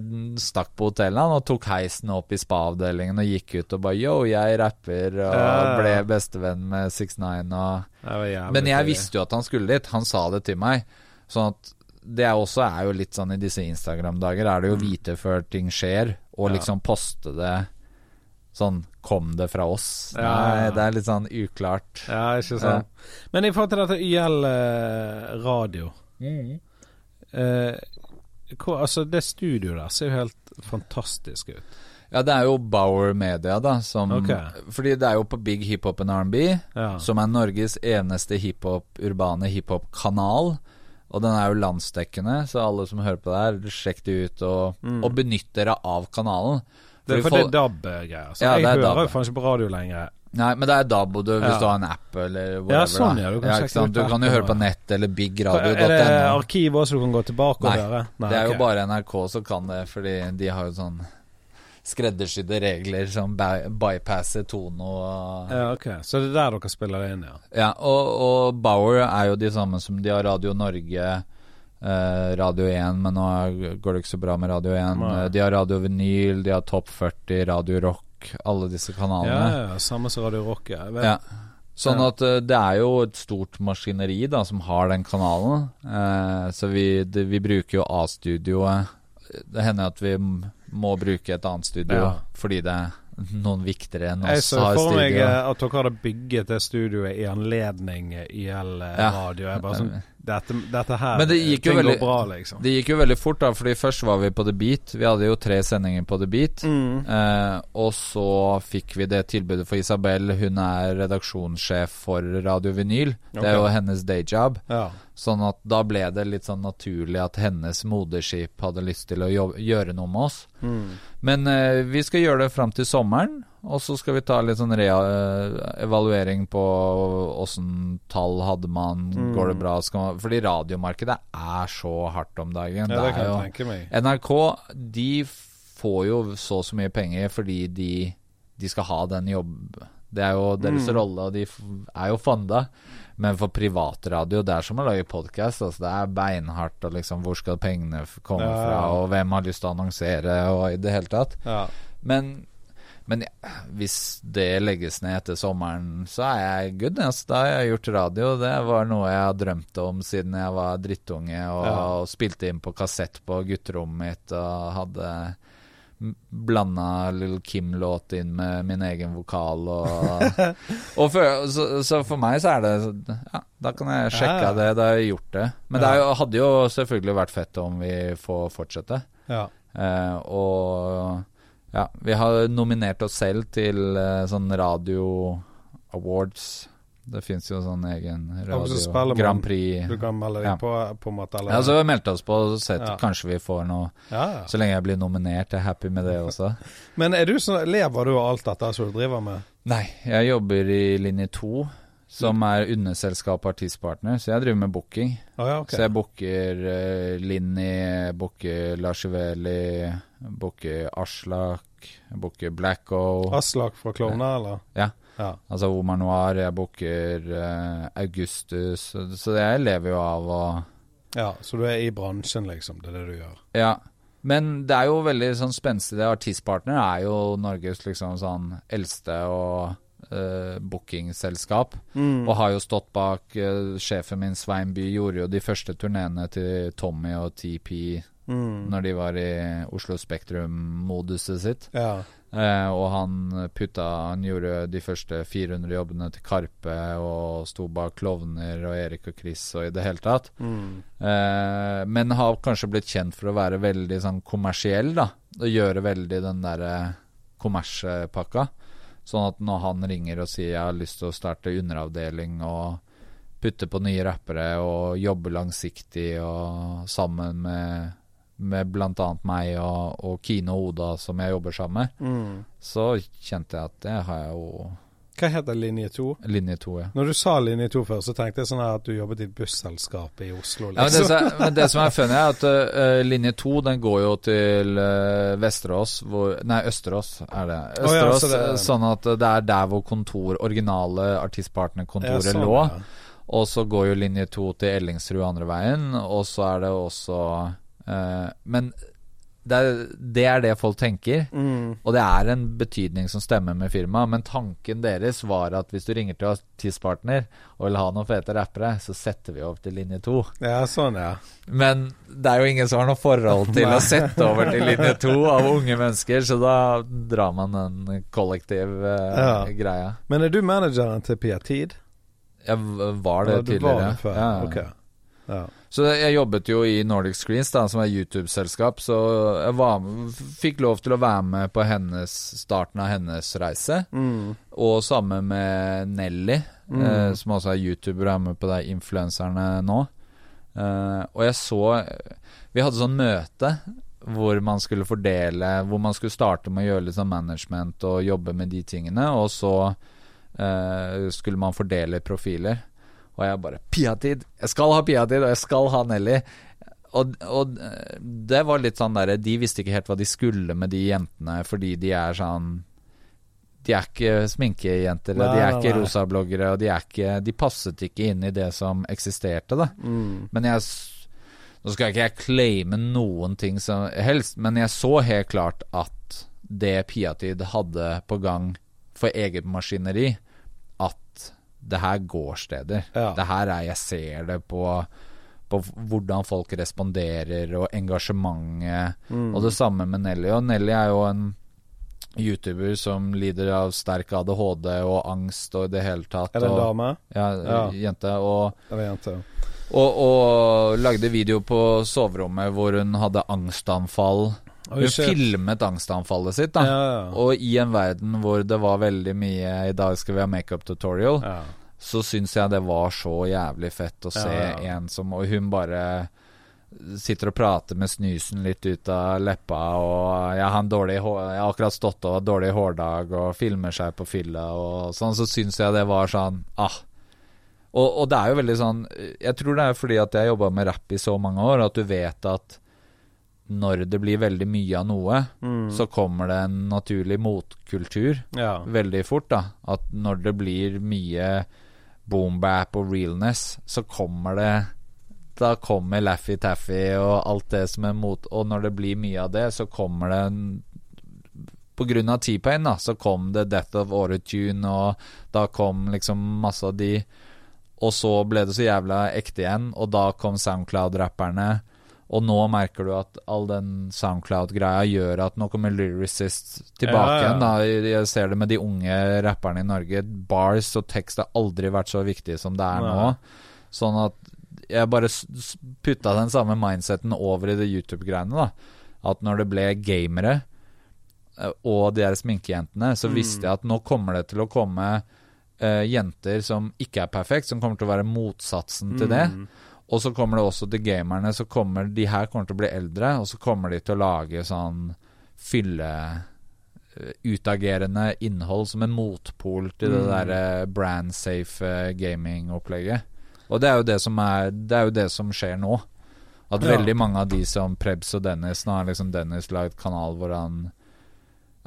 stakk på hotellet han og tok heisen opp i spa-avdelingen og gikk ut og bare Yo, jeg rapper, og
Ja.
ble bestevenn med 69 og Men jeg visste jo at han skulle dit. Han sa det til meg. Sånn at det også er jo litt sånn i disse Instagram-dager, er det jo vite før ting skjer, og
Mm. Ja.
liksom poste det sånn Kom det fra oss?
Ja.
Nei, det er litt sånn uklart.
Ja, ikke sant. Men i forhold til dette YL radio radio eh, hvor, Altså, det studioet der ser jo helt fantastisk ut.
Ja, det er jo Bauer Media, da, som
okay.
Fordi det er jo på Big Hiphop and R&B,
Ja.
som er Norges eneste hiphop, urbane hiphop-kanal. Og den er jo landsdekkende, så alle som hører på det her, sjekk det ut og, og benytt dere av kanalen.
Mm. Det er for det er DAB-greier. Så
Ja,
jeg
er
hører
DAB.
jo faen ikke på radio lenger.
Nei, men det er DAB og du, hvis
Ja.
du har en app eller whatever.
Ja, sånn, ja, du kan
sant? Du kan jo høre på nett eller
Er det
bigradio.no.
arkiv også du kan gå tilbake og høre?
Nei, det er jo
ok.
bare NRK som kan det, fordi de har jo sånn skreddersydde regler som bypasser Tono
Ja, ok. Så det er der dere spiller det inn, ja.
Ja, og, og Bauer er jo de samme som de har Radio Norge, eh, Radio 1, men nå går det ikke så bra med Radio 1.
Nei.
De har Radio Vinyl, de har Topp 40, Radio Rock, alle disse kanalene.
ja, ja. Samme som Radio Rock. Ja.
Ja. Sånn at eh, det er jo et stort maskineri da som har den kanalen. Eh, så vi, det, vi bruker jo A-studioet. Det hender at vi må bruke et annet studio
Ja.
fordi det er noen viktigere enn
Jeg
oss
så
har
for meg eh, at dere hadde bygget det studioet i anledning YL eh,
Ja.
radio. Jeg bare sånn Dette, dette her
Men det gikk veldig-
går bra, liksom.
Det gikk jo veldig fort, da, fordi først var vi på The Beat. Vi hadde jo tre sendinger på The Beat.
Mm.
Eh, og så fikk vi det tilbudet for Isabel. Hun er redaksjonssjef for Radio Vinyl. Det er jo hennes dayjob.
Ja.
Sånn at da ble det litt sånn naturlig at hennes moderskip hadde lyst til å gjøre noe med oss.
Mm.
Men eh, vi skal gjøre det fram til sommeren, og så skal vi ta litt sånn eh, evaluering på åssen tall hadde man,
Mm.
går det bra man, Fordi radiomarkedet er så hardt om dagen.
ja, det
det
kan jeg tenke meg.
NRK de får jo så og så mye penger fordi de, de skal ha den jobb Det er jo deres
Mm.
rolle, og de er jo fanda. Men for privatradio, det er som å lage podkast. Altså det er beinhardt, og liksom hvor skal pengene komme
Ja, ja,
fra, og hvem har lyst til å annonsere, og i det hele tatt.
Ja.
Men, men ja, hvis det legges ned etter sommeren, så er jeg good. Altså, da har jeg gjort radio. Det var noe jeg har drømt om siden jeg var drittunge og,
Ja.
og spilte inn på kassett på gutterommet mitt og hadde blanda Little Kim-låt inn med min egen vokal og, og for, så, så for meg så er det Ja, da kan jeg sjekke
Ja.
det. Da har jeg gjort det. Men det jo, hadde jo selvfølgelig vært fett om vi får fortsette.
ja.
Eh, og ja, vi har nominert oss selv til eh, sånn radio awards. Det fins jo sånn egen
Ja,
radio
man-
Grand Prix.
Du kan melde deg
Ja.
på, på en måte, eller
Ja, så vi har meldt oss på og sett
Ja.
kanskje vi får noe
ja, ja.
Så lenge jeg blir nominert, jeg er happy med det også.
Men er du sånn, lever du av alt dette som du driver med?
Nei, jeg jobber i linje 2, som er underselskap og artistpartner, så jeg driver med booking.
Å ja, okay.
Så jeg booker uh, Linni, booker Lars Iveli, booker Aslak, booker Blacko.
Aslak fra Klovner, eller?
Ja.
Ja.
Altså Omar Noir, jeg booker uh, Augustus, så, jeg lever jo av å
ja. Så du er i bransjen, liksom. Det er det du gjør.
Ja. Men det er jo veldig sånn spenstig. Artistpartner er jo Norges liksom sånn eldste og eh, bookingselskap.
Mm.
Og har jo stått bak uh, Sjefen min, Svein By, gjorde jo de første turneene til Tommy og TP
Mm.
når de var i Oslo Spektrum-moduset sitt.
Ja.
Uh, og han putta Han gjorde de første 400 jobbene til Karpe og sto bak Klovner og Erik og Chris og i det hele tatt.
Mm.
Uh, men har kanskje blitt kjent for å være veldig sånn kommersiell, da. Og gjøre veldig den derre kommerspakka. Sånn at når han ringer og sier jeg har lyst til å starte underavdeling og putte på nye rappere og jobbe langsiktig og sammen med, med bl.a. meg og, og Kine og Oda som jeg jobber sammen med,
Mm.
så kjente jeg at det har jeg jo
Hva heter linje to?
Linje to, ja.
Når du sa linje to før, så tenkte jeg sånn at du jobbet i busselskapet busselskap i Oslo.
Ja, men, det,
Liksom.
som men det som er funny, er at uh, linje to den går jo til uh, Vesterås hvor, Nei, Østerås er det.
Å ja, så det-
Sånn at det er der hvor kontor, originale artistpartnerkontoret
Ja, sånn,
lå.
ja.
Og så går jo linje to til Ellingsrud andre veien, og så er det også uh, Men det er, det er det folk tenker.
Mm.
Og det er en betydning som stemmer med firmaet, men tanken deres var at hvis du ringer til artistpartner og vil ha noen fete rappere, så setter vi over til linje to.
ja, sånn, ja.
Men det er jo ingen som har noe forhold til å sette over til linje to av unge mennesker, så da drar man den kollektiv uh,
Ja.
greia.
Men er du manageren til Pia Tid?
Jeg var det tidligere.
Var det før?
Ja, ja.
Ok. Ja.
Så jeg jobbet jo i Nordic Screens, da, som er YouTube-selskap, så jeg var, fikk lov til å være med på hennes, starten av hennes reise.
Mm.
Og sammen med Nelly,
Mm.
eh, som også er YouTuber og er med på de influenserne nå. Eh, og jeg så Vi hadde sånn møte hvor man skulle fordele Hvor man skulle starte med å gjøre litt sånn management og jobbe med de tingene, og så eh, skulle man fordele profiler. Og jeg bare Piatid! Jeg skal ha Piatid, og jeg skal ha Nelly! Og, og eh, det var litt sånn derre De visste ikke helt hva de skulle med de jentene, fordi de er sånn De er ikke sminkejenter, nei, de er ikke rosabloggere, og de er ikke De passet ikke inn i det som eksisterte, da.
Mm.
Men jeg Nå skal ikke jeg claime noen ting som helst, men jeg så helt klart at det Piatid hadde på gang for eget maskineri, det her går steder.
Ja.
Det her er Jeg ser det på, på hvordan folk responderer, og engasjementet.
Mm.
Og det samme med Nelly. Og Nelly er jo en YouTuber som lider av sterk ADHD og angst og i det hele tatt.
Er det en dame?
Ja,
Ja.
jente. Og
Eller jente?
og, og lagde video på soverommet hvor hun hadde angstanfall. Hun filmet angstanfallet sitt, da.
Ja, ja.
Og i en verden hvor det var veldig mye I dag skal vi ha makeup tutorial,
ja.
så syns jeg det var så jævlig fett å se en som Og hun bare sitter og prater med snusen litt ut av leppa, og jeg har dårlig Jeg har akkurat stått og hatt dårlig hårdag, og filmer seg på fylla og sånn, så syns jeg det var sånn Ah. Og, og det er jo veldig sånn Jeg tror det er fordi at jeg jobba med rapp i så mange år, at du vet at når det blir veldig mye av noe,
Mm.
så kommer det en naturlig motkultur
ja.
veldig fort. da At når det blir mye boombap og realness, så kommer det Da kommer Laffy Taffy og alt det som er mot Og når det blir mye av det, så kommer det en på grunn av T-Pain, da, så kom det Death of Auretune, og da kom liksom masse av de Og så ble det så jævla ekte igjen, og da kom Soundcloud-rapperne. Og nå merker du at all den Soundcloud-greia gjør at nå kommer Lyricist tilbake
Ja, ja.
igjen. da Jeg ser det med de unge rapperne i Norge. Bars og tekst har aldri vært så viktig som det er nå. Sånn at jeg bare putta den samme mindseten over i det YouTube-greiene. da At når det ble gamere eh, og de der sminkejentene, så visste jeg at nå kommer det til å komme uh, jenter som ikke er perfekt, som kommer til å være motsatsen til det. Og så kommer det også til gamerne, så kommer de her kommer til å bli eldre, og så kommer de til å lage sånn fylle eh, utagerende innhold som en motpol til det
Mm.
derre brand safe eh, gaming-opplegget. Og det er jo det som er Det er jo det som skjer nå. At
Ja.
veldig mange av de som Prebz og Dennis Nå har liksom Dennis lagd kanal hvor han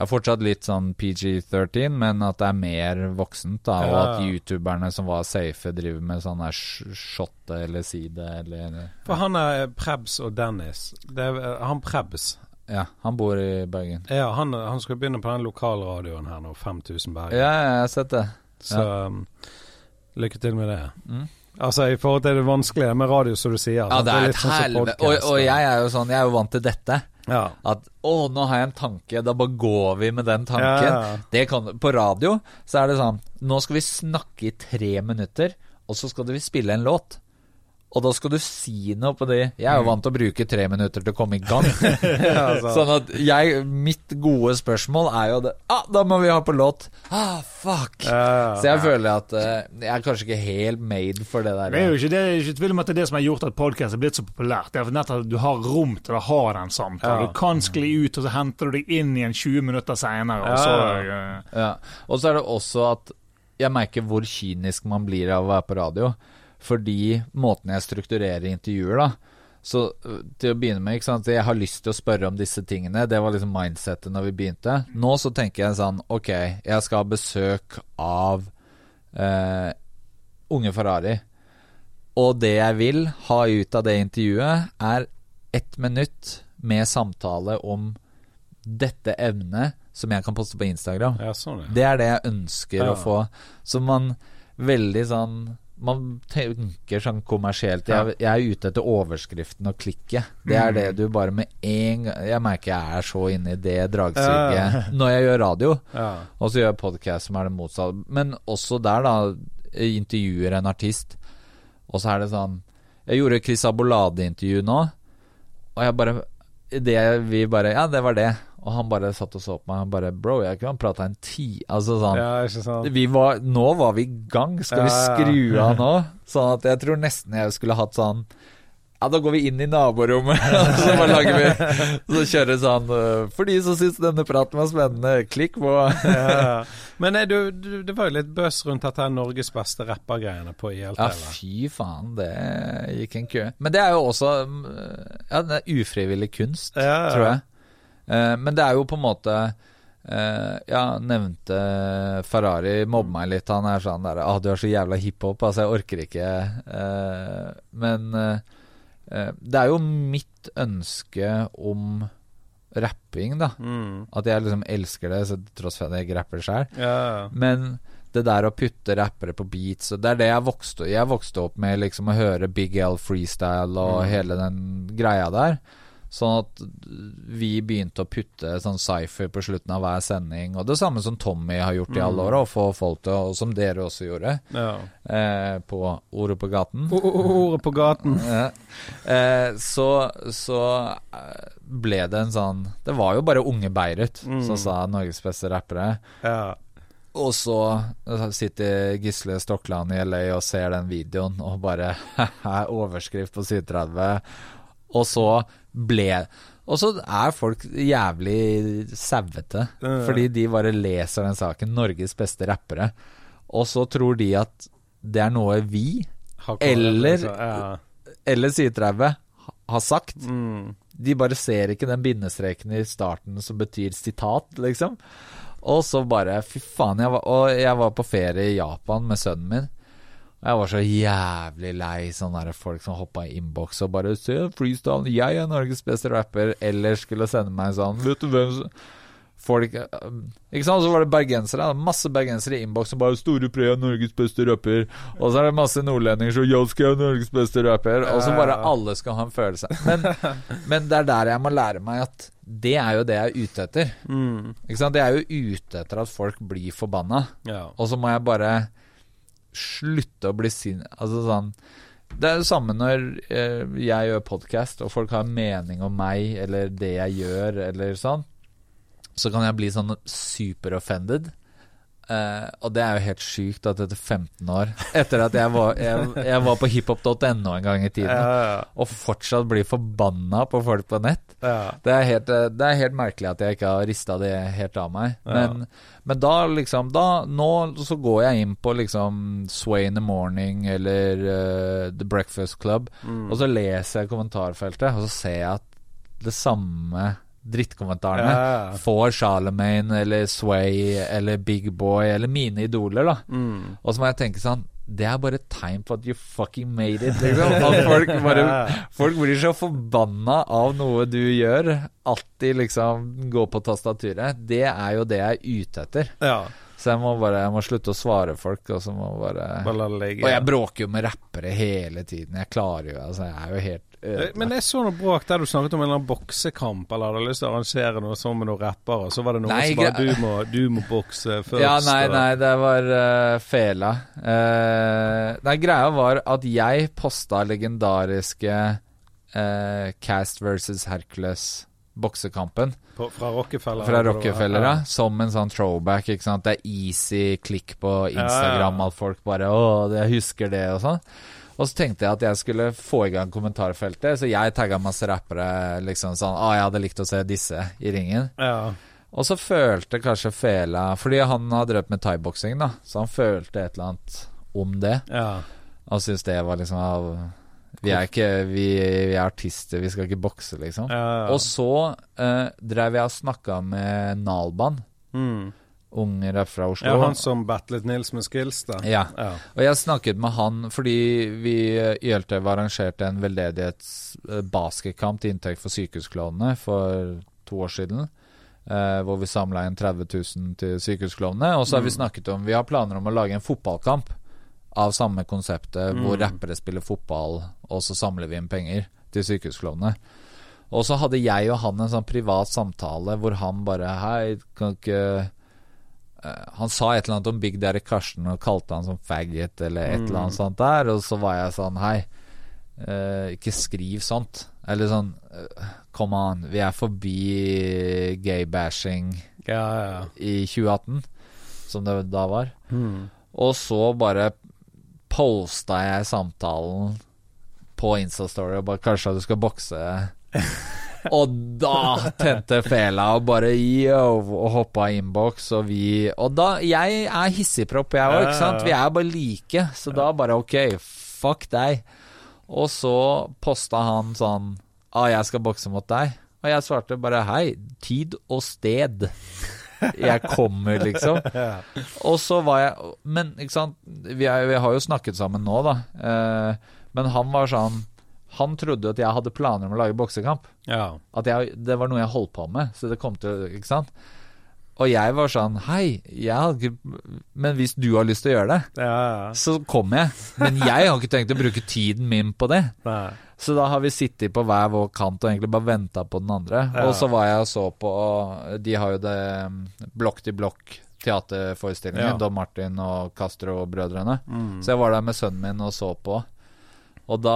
er fortsatt litt sånn PG-13, men at det er mer voksent, da. Og at youtuberne som var safe, driver med sånn der sh- shotte eller side eller
For han er Prebz og Dennis. Det er, eh, han Prebz
Ja, han bor i Bergen.
Ja, han, han skal begynne på den lokalradioen her nå, 5000 Bergen.
Ja, jeg har sett det.
Så um, lykke til med det.
Mm.
Altså, i forhold til det vanskelige med radio, som du sier.
Ja,
sant?
det er et
sånn
helvete. Og, og jeg er jo sånn, jeg er jo vant til dette.
Ja.
At å, nå har jeg en tanke, da bare går vi med den tanken.
Ja,
kan, på radio så er det sånn Nå skal vi snakke i tre minutter, og så skal vi spille en låt. Og da skal du si noe på det. Jeg er jo vant til å bruke tre minutter til å komme i gang. Sånn at jeg Mitt gode spørsmål er jo det Ah, da må vi ha på låt! Ah, fuck!
Ja,
Så jeg føler at uh, jeg er kanskje ikke helt made for det der.
Det er jo ikke, det er ikke tvil om at det er det som har gjort at podkast er blitt så populært. Det er nettopp at du har rom til å ha den samtalen. Du kan skli ut, og så henter du deg inn igjen 20 minutter seinere, og
Ja,
så
ja.
eh,
Ja. Og så er det også at jeg merker hvor kynisk man blir av å være på radio. Fordi måten jeg strukturerer intervjuer, da Så øh, til å begynne med, ikke sant Jeg har lyst til å spørre om disse tingene. Det var liksom mindsettet når vi begynte. Nå så tenker jeg sånn Ok, jeg skal ha besøk av eh, unge Ferrari. Og det jeg vil ha ut av det intervjuet, er ett minutt med samtale om dette emnet som jeg kan poste på Instagram.
Ja, sånn.
Det er det jeg ønsker
Ja.
å få. Så man veldig sånn Man tenker sånn kommersielt. Jeg, jeg er ute etter overskriften og klikket. Det er det du bare med en gang Jeg merker jeg er så inne i det dragsuget når jeg gjør radio. Og så gjør jeg podkast som er det motsatte. Men også der, da, intervjuer en artist. Og så er det sånn Jeg gjorde Chris Abolade-intervju nå, og jeg bare det vi bare Ja, det var det. Og han bare satt og så på meg og bare Bro, jeg kunne prata en ti Altså sånn
ja,
vi var, Nå var vi i gang. Skal vi
Ja, ja.
skru av nå? Sånn at jeg tror nesten jeg skulle hatt sånn Ja, da går vi inn i naborommet, og så bare lager vi Så kjører sånn øh, For de som syns denne praten var spennende, klikk på
ja. Men eh, du, du, det var jo litt bøs rundt dette her Norges beste rappergreiene på
på
Ja,
fy faen, det gikk en kø. Men det er jo også mm, Ja, det er ufrivillig kunst,
ja.
tror jeg. Eh, men det er jo på en måte eh, Ja, nevnte Ferrari mobber meg litt. Han er sånn der ah, 'Du er så jævla hiphop', altså, jeg orker ikke. Eh, men det er jo mitt ønske om rapping, da.
Mm.
At jeg liksom elsker det, så tross for at jeg ikke rapper sjøl.
Yeah.
Men det der å putte rappere på beats Det er det jeg vokste Jeg vokste opp med liksom å høre Big L freestyle og hele den greia der. Sånn at vi begynte å putte sånn cypher på slutten av hver sending. Og det samme som Tommy har gjort i alle år, å få folk til Og som dere også gjorde,
ja.
eh, på Ordet på gaten.
Ordet på gaten.
Eh, så så eh, ble det en sånn Det var jo bare unge Beirut som sa Norges beste rappere.
Ja.
Og så sitter Gisle Stokland i LA og ser den videoen og bare Overskrift på 730. Og så ble Og så er folk jævlig sauete. Fordi de bare leser den saken. Norges beste rappere. Og så tror de at det er noe vi, Eller-
liksom.
eller 730, har sagt.
Mm.
De bare ser ikke den bindestreken i starten som betyr sitat, liksom. Og så bare Fy faen. Jeg var, og jeg var på ferie i Japan med sønnen min. Jeg var så jævlig lei sånne der folk som hoppa i innboks og bare Se, freestyle, jeg er Norges beste rapper. Eller skulle sende meg sånn Vet du hvem som Folk eh, Ikke sant? Så var det bergensere. Masse bergensere i innboks som bare 'Store Pre er Norges beste rapper'. Og så er det masse nordlendinger som 'Jeg skal være Norges beste rapper'. Og så bare alle skal ha en følelse. Men, men det er der jeg må lære meg at det er jo det jeg er ute etter.
Mm.
Ikke sant? Det er jo ute etter at folk blir forbanna.
Ja.
Og så må jeg bare slutte å bli sin Altså sånn Det er det samme når eh, jeg gjør podkast, og folk har mening om meg eller det jeg gjør, eller sånn. Så kan jeg bli sånn super offended. Eh, og det er jo helt sjukt at etter 15 år Etter at jeg var, jeg, jeg var på hiphop.no en gang i tiden,
Ja.
og fortsatt blir forbanna på folk på nett.
Ja.
Det er, helt, eh, det er helt merkelig at jeg ikke har rista det helt av meg. Men, men da liksom da, Nå så går jeg inn på liksom Sway in the Morning eller uh, The Breakfast Club, og så leser jeg kommentarfeltet, og så ser jeg at det samme drittkommentarene
Ja.
får Charlemagne eller Sway eller Big Boy eller mine idoler, da.
Mm.
Og så må jeg tenke sånn Det er bare et tegn på at you fucking made it, liksom. At folk bare Folk blir så forbanna av noe du gjør. Alltid liksom går på tastaturet. Det er jo det jeg er ute etter.
ja.
Så jeg må bare Jeg må slutte å svare folk, og så må bare
Bare legge, ja.
Og jeg bråker jo med rappere hele tiden. Jeg klarer jo Altså, jeg er jo helt.
Men jeg så noe bråk der du snakket om en eller annen boksekamp, eller hadde lyst til å arrangere noe sånn med noen rappere, så var det noen
Nei,
som bare du må, du må bokse først.
Ja, nei, nei, det var uh, fela. Uh, nei, greia var at jeg posta legendariske uh, Cast versus Hercules boksekampen
På, fra Rockefeller.
fra. Rockefeller, ja. Som en sånn throwback, ikke sant. Det er easy klikk på Instagram
Ja, ja.
at folk bare 'Å, jeg husker det', og sånn. Og så tenkte jeg at jeg skulle få i gang kommentarfeltet, så jeg tagga masse rappere liksom sånn 'Å, jeg hadde likt å se disse i ringen'.
Ja.
Og så følte kanskje Fela Fordi han har drevet med thaiboksing, da, så han følte et eller annet om det.
ja.
Og syntes det var liksom av Vi er ikke Vi, vi er artister, vi skal ikke bokse, liksom.
ja, ja.
Og så eh, drev jeg og snakka med Nalban,
mm.
Ung rapp fra Oslo.
ja, han som battlet Nils med skills, da.
Ja.
Ja.
Og jeg snakket med han fordi vi eh, i Hjeltøy arrangerte en veldedighetsbasketkamp til inntekt for sykehusklovnene for to år siden. eh, hvor vi samla inn 30 000 til sykehusklovnene. Og så har vi snakket om Vi har planer om å lage en fotballkamp av samme konseptet, hvor rappere spiller fotball, og så samler vi inn penger til sykehusklovnene. Og så hadde jeg og han en sånn privat samtale hvor han bare Hei, kan ikke Eh, han sa et eller annet om Big Daddy Karsten og kalte han som faggot eller et eller annet sånt der, og så var jeg sånn Hei, eh, ikke skriv sånt. Eller sånn eh, Come on, vi er forbi gay-bashing
Ja, ja.
i 2018, som det da var.
Mm.
Og så bare posta jeg samtalen på Instastory og bare Kanskje du skal bokse? og da tente fela og bare yo og hoppa i innboks, og vi Og da Jeg er hissigpropp, jeg òg, ikke sant? Vi er bare like, så da bare ok, fuck deg. Og så posta han sånn ah, jeg skal bokse mot deg. Og jeg svarte bare hei, tid og sted. Jeg kommer, liksom. Og så var jeg Men ikke sant, vi, er, vi har jo snakket sammen nå, da. Eh, men han var sånn Han trodde at jeg hadde planer om å lage boksekamp.
ja.
At jeg, det var noe jeg holdt på med. Så det kom til Ikke sant? Og jeg var sånn Hei, jeg hadde ikke Men hvis du har lyst til å gjøre det,
Ja, ja.
så kommer jeg. Men jeg har ikke tenkt å bruke tiden min på det.
Nei.
Så da har vi sittet på hver vår kant og egentlig bare venta på den andre.
Ja.
Og så var jeg og så på De har jo det mm, blokk til blokk teaterforestillingen. Don Martin og Castro-brødrene.
Mm.
Så jeg var der med sønnen min og så på. Og da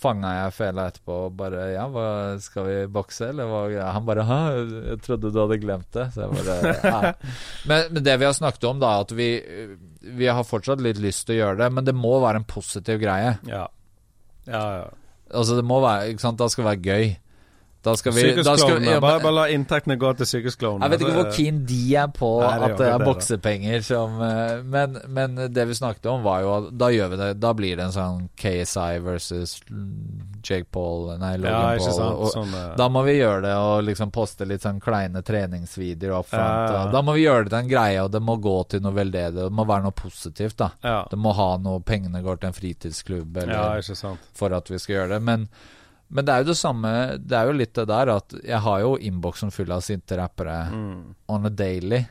fanga jeg fela etterpå og bare Ja, hva, skal vi bokse, eller hva? Ja, Han bare Hæ, jeg trodde du hadde glemt det. Så jeg bare Nei. Men, men det vi har snakket om, da, at vi Vi har fortsatt litt lyst til å gjøre det, men det må være en positiv greie.
Ja. Ja, ja.
Altså, det må være Ikke sant, da skal det være gøy. Da skal vi da skal, ja,
bare,
men,
bare la inntektene gå til sykehusklovnene.
Jeg vet ikke hvor keen de er på
Nei, det
at det er boksepenger som eh, men, men det vi snakket om, var jo at da gjør vi det. Da blir det en sånn KSI versus Jake Paul Nei, Logan
Ja,
Paul.
sant.
Og,
Sånn, eh,
da må vi gjøre det og liksom poste litt sånn kleine treningsvideoer opp front.
Ja, ja.
Da må vi gjøre det til en greie, og det må gå til noe veldedig. Det må være noe positivt, da.
ja.
Det må ha noe Pengene går til en fritidsklubb eller
ja,
for at vi skal gjøre det. Men, men det er jo det samme Det er jo litt det der at jeg har jo innboksen full av sinte rappere
Mm.
on a daily.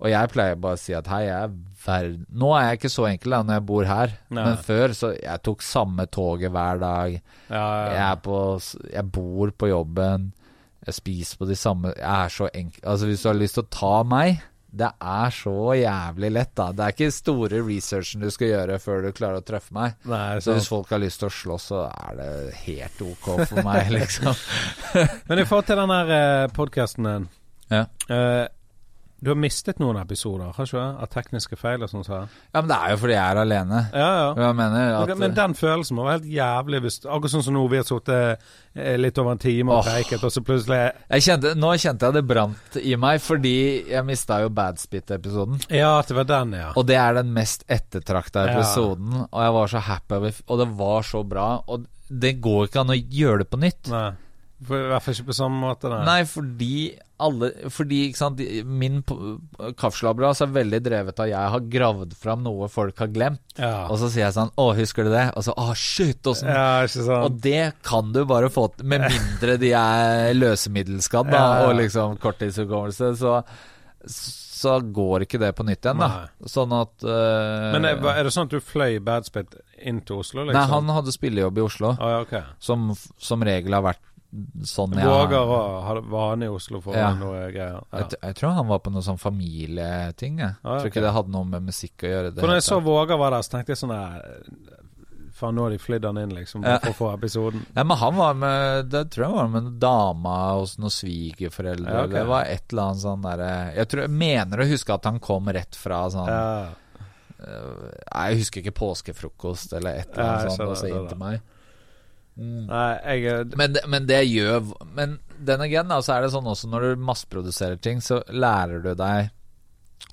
Og jeg pleier bare å si at hei, jeg er verd... Nå er jeg ikke så enkel da når jeg bor her,
Nei.
men før så jeg tok samme toget hver dag.
Ja,
ja,
ja.
er på, jeg bor på jobben. Jeg spiser på de samme Jeg er så enkel Altså, hvis du har lyst til å ta meg det er så jævlig lett, da. Det er ikke store researchen du skal gjøre før du klarer å treffe meg.
Nei,
Så hvis folk har lyst til å slåss, så er det helt ok for meg, liksom.
Men i forhold til den her podkasten din
Ja.
eh, Du har mistet noen episoder, har ikke du? Av tekniske feil og sånt? her
Ja, men det er jo fordi jeg er alene.
Ja, ja.
At
Men, den følelsen må være helt jævlig hvis Akkurat sånn som nå, vi har sittet eh, litt over en time og preiket, og så plutselig
kjente, Nå kjente jeg det brant i meg, fordi jeg mista jo Badspit-episoden.
Ja, det var den, ja.
Og det er den mest ettertrakta
Ja.
episoden, og jeg var så happy, og det var så bra. Og det går ikke an å gjøre det på nytt.
Nei. For, I hvert fall ikke på samme måte. Nei.
Nei, fordi alle Fordi, ikke sant Min kaffeslabberas er veldig drevet av jeg har gravd fram noe folk har glemt.
Ja.
Og så sier jeg sånn Å, husker du det? Og så Å, shit, åssen
ja, ikke sant.
Og det kan du bare få til, med mindre de er løsemiddelskadd
Ja, ja.
og liksom korttidshukommelse. Så, så går ikke det på nytt igjen, da.
Nei.
Sånn at uh,
Men er, er det sånn at du fløy Badspit inn til Oslo, liksom?
Nei, han hadde spillejobb i Oslo,
oh, ja, ok.
som som regel har vært sånn jeg
Våger var han i Oslo for
Ja.
noe greier? Ja.
Jeg, jeg tror han var på noe sånn familieting. Jeg.
Ah,
tror
ikke
ikke det hadde noe med musikk å gjøre. Det
For når jeg så. Våger var der, så tenkte jeg sånn Faen, nå har de flydd han inn, liksom,
Ja.
for å få episoden.
ja, men han var med Det tror jeg var med en dame hos noen svigerforeldre.
Ja, okay.
Det var et eller annet sånn derre Jeg, jeg mener å huske at han kom rett fra sånn
Ja.
eh, jeg husker ikke påskefrokost eller et eller annet sånt. Og så inn til meg. Mm.
Nei, jeg
Men, det- men det gjør Men den again, altså er det sånn også når du masseproduserer ting, så lærer du deg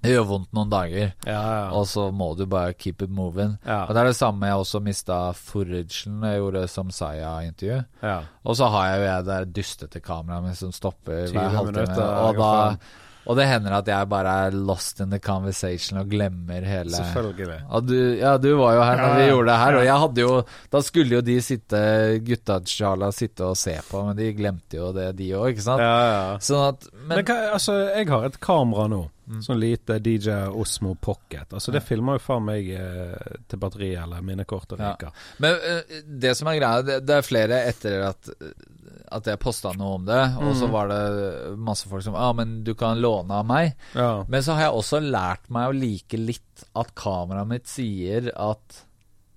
Det gjør vondt noen dager,
Ja, ja.
og så må du bare keep it moving.
ja.
Og Det er det samme jeg også mista foragen jeg gjorde som Saya-intervju.
ja.
Og så har jeg jo jeg det dustete kameraet mitt som stopper hver halvtime.
minutter,
Og, da. Og det hender at jeg bare er lost in the conversation og glemmer hele
Selvfølgelig.
og du, ja, du var jo her når
Ja,
vi gjorde det her, og jeg hadde jo Da skulle jo de sitte, gutta-sjala, sitte og se på, men de glemte jo det, de òg, ikke sant?
Ja, ja.
Sånn at
Men,
Men,
hva, altså, jeg har et kamera nå.
Mm.
Sånn lite DJ Osmo Pocket. Altså, det filmer jo faen meg eh, til batteri eller minnekort og
Ja. men uh, det som er greia, det, det er flere etter at at jeg posta noe om det, og så
Mm.
var det masse folk som Ja, ah, men du kan låne av meg.
Ja.
Men så har jeg også lært meg å like litt at kameraet mitt sier at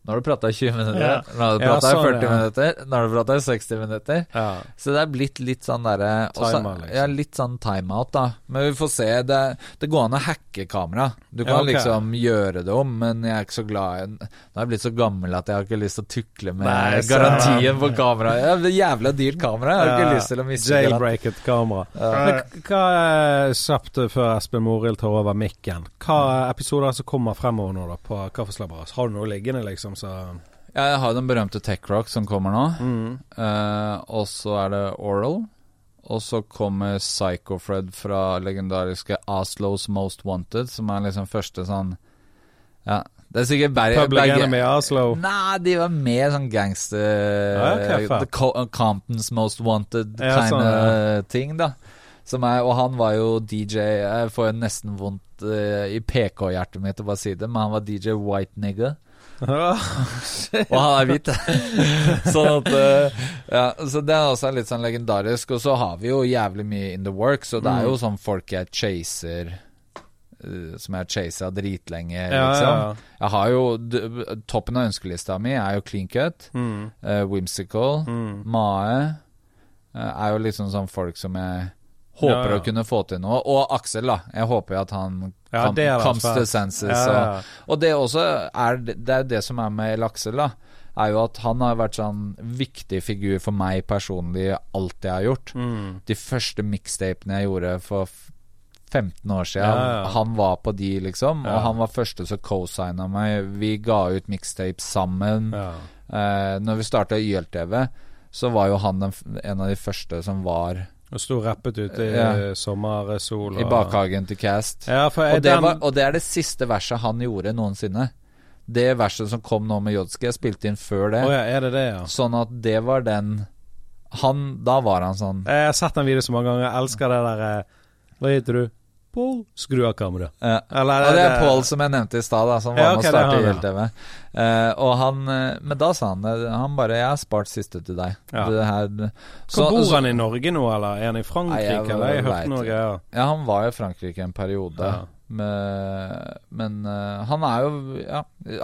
Nå har du prata i 20 minutter,
Ja.
nå har du prata i
sånn,
40
ja.
minutter, nå har du prata i 60 minutter. Så det er blitt litt sånn derre
liksom.
Ja, litt sånn timeout, da. Men vi får se. Det, det går an å hacke kamera. Du kan
Ja, ok.
liksom gjøre det om, men jeg er ikke så glad i Nå har jeg blitt så gammel at jeg har ikke lyst til å tukle med
Nei,
garantien på kamera. Ja, det er jævla dyrt kamera. Jeg har ikke lyst til å miste
Jailbreaket kamera. Men hva er kjapt før Espen Morild tar over mikken? Hva er episoder som kommer fremover nå da på Kaffeslabberas? Har du noe liggende, liksom? Så
Ja, jeg har den berømte TechRock som kommer nå.
mm.
Uh, og så er det Oral. Og så kommer Psycho-Fred fra legendariske Oslos Most Wanted, som er liksom første sånn Ja, det er sikkert Berg...
Public Enemy Oslo.
Nei, de var mer sånn gangster
ah, okay.
The Co Compton's Most Wanted
Ja,
kind
sånn, ja.
ting, da. Som er, og han var jo DJ Jeg får jo nesten vondt uh, i PK-hjertet mitt å bare si det, men han var DJ White Nigger. Og han er hvit. sånn at eh, Ja, så det er også litt sånn legendarisk. Og så har vi jo jævlig mye in the works, og det er
Mm.
jo sånn folk jeg chaser eh, Som jeg har chasa dritlenge,
Ja,
liksom.
ja.
Jeg har jo Toppen av ønskelista mi er jo Clean Cut,
Mm.
uh, Whimsical,
Mm.
Mae. Uh, er jo liksom sånn folk som jeg håper
Ja, ja.
å kunne få til noe. Og Aksel, da. Jeg håper jo at han
Ja, det er
comes to senses. Og, og det også er Det er det som er med Aksel, da. Er jo at han har vært sånn viktig figur for meg personlig alt jeg har gjort.
Mm.
De første mixtapene jeg gjorde for 15 år siden, han var på de, liksom. Og han var første som co-signa meg. Vi ga ut mixtapes sammen.
Ja.
Eh, når vi starta YLTV, så var jo han en av de første som var
Og sto rappet ute i
Ja.
sommersol.
i bakhagen til Cast.
Ja,
Og det, var, og det er det siste verset han gjorde noensinne. Det verset som kom nå med Jodske, jeg spilte inn før det.
Oh, ja, det det, ja?
Sånn at det var den Han Da var han sånn
Jeg har sett den videoen så mange ganger. Jeg elsker det der eh, Hva heter du? Pål. Skru av kameraet.
Ja.
Eller
Og det er Paul som jeg nevnte i stad, som var
Ja,
med å starte
han, ja.
YLTV. Eh, han eh, Men da sa han. Han bare 'Jeg har spart siste til deg'.
Ja.
Det her, så-
bor han i Norge nå, eller er han i Frankrike?
Nei, jeg
eller jeg
jeg,
hørte noe.
Ja, han var i Frankrike en periode. Men, men eh, han er jo Ja,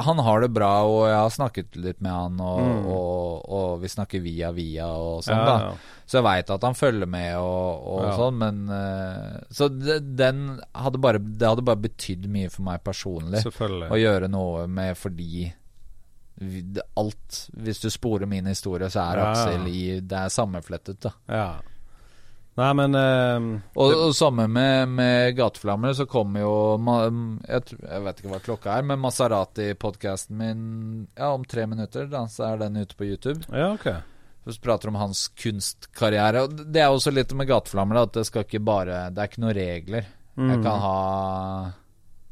han har det bra, og jeg har snakket litt med han, og,
Mm.
og, og vi snakker via via og sånn,
Ja,
da.
ja.
Så jeg veit at han følger med og, og sånn, men eh, Så det, den hadde bare Det hadde bare betydd mye for meg personlig å gjøre noe med fordi Alt Hvis du sporer min historie, så er. Aksel i Det er sammenflettet, da.
Ja. Nei, men uh,
Og, og samme med, med Gateflammer, så kommer jo jeg, jeg vet ikke hva klokka er, men Maserati-podkasten min Ja, om tre minutter, da, så er den ute på YouTube.
Ja, ok.
Vi prater om hans kunstkarriere. Og det er også litt med Gateflammer, at det skal ikke bare Det er ikke noen regler.
Mm.
Jeg kan ha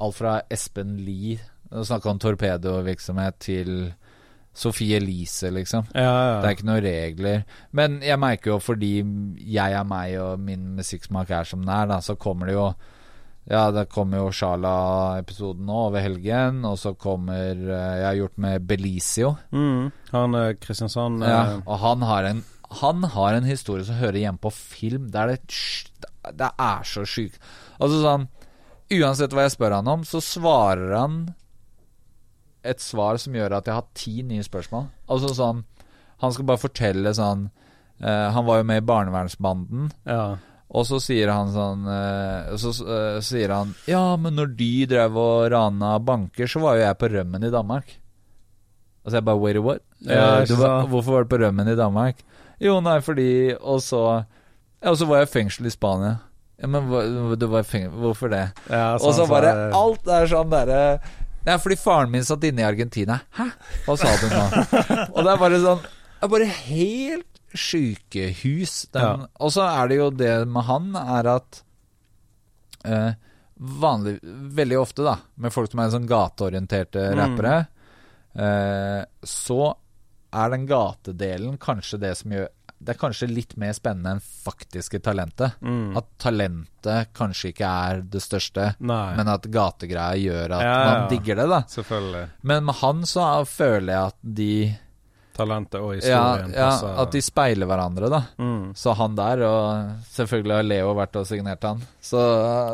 alt fra Espen Lie, snakke om torpedovirksomhet, til Sofie Elise, liksom.
Ja, ja.
Det er ikke noen regler. Men jeg merker jo fordi jeg er meg og min musikksmak er som den er, da, så kommer det jo Ja, det kommer jo Shala-episoden nå over helgen, og så kommer eh, Jeg har gjort med Belizio.
Mm. Han eh, Kristiansand
Ja,
eh,
og han har en Han har en historie som hører hjemme på film. Det er, det, det er så sjukt. Altså sånn Uansett hva jeg spør han om, så svarer han et svar som gjør at jeg har ti nye spørsmål. Altså sånn Han skal bare fortelle sånn uh, Han var jo med i Barnevernsbanden.
Ja.
Og så sier han sånn uh, Så uh, sier han Ja, men når de drev og rana banker, så var jo jeg på rømmen i Danmark. Altså jeg bare Wait a what?
Ja,
var, hvorfor var du på rømmen i Danmark? Jo, nei, fordi Og så Ja, og så var jeg i fengsel i Spania. Ja, men du var fengsel Hvorfor det?
ja
Og så bare Alt er sånn derre Det er fordi faren min satt inne i Argentina. Hæ? Hva sa du nå? og det er bare sånn Det er bare helt sykehus. Ja. Og så er det jo det med han, er at eh, vanlig, Veldig ofte, da, med folk som er sånn gateorienterte
Mm.
rappere, eh, så er den gatedelen kanskje det som gjør Det er kanskje litt mer spennende enn faktiske talentet.
mm.
At talentet kanskje ikke er det største,
Nei,
men at gategreia gjør at
Ja, ja.
man digger det, da.
selvfølgelig.
Men med han så føler jeg at de
Talentet og historien
ja,
passer.
At de speiler hverandre, da.
mm.
Så han der, og selvfølgelig har Leo vært og signert han. Så,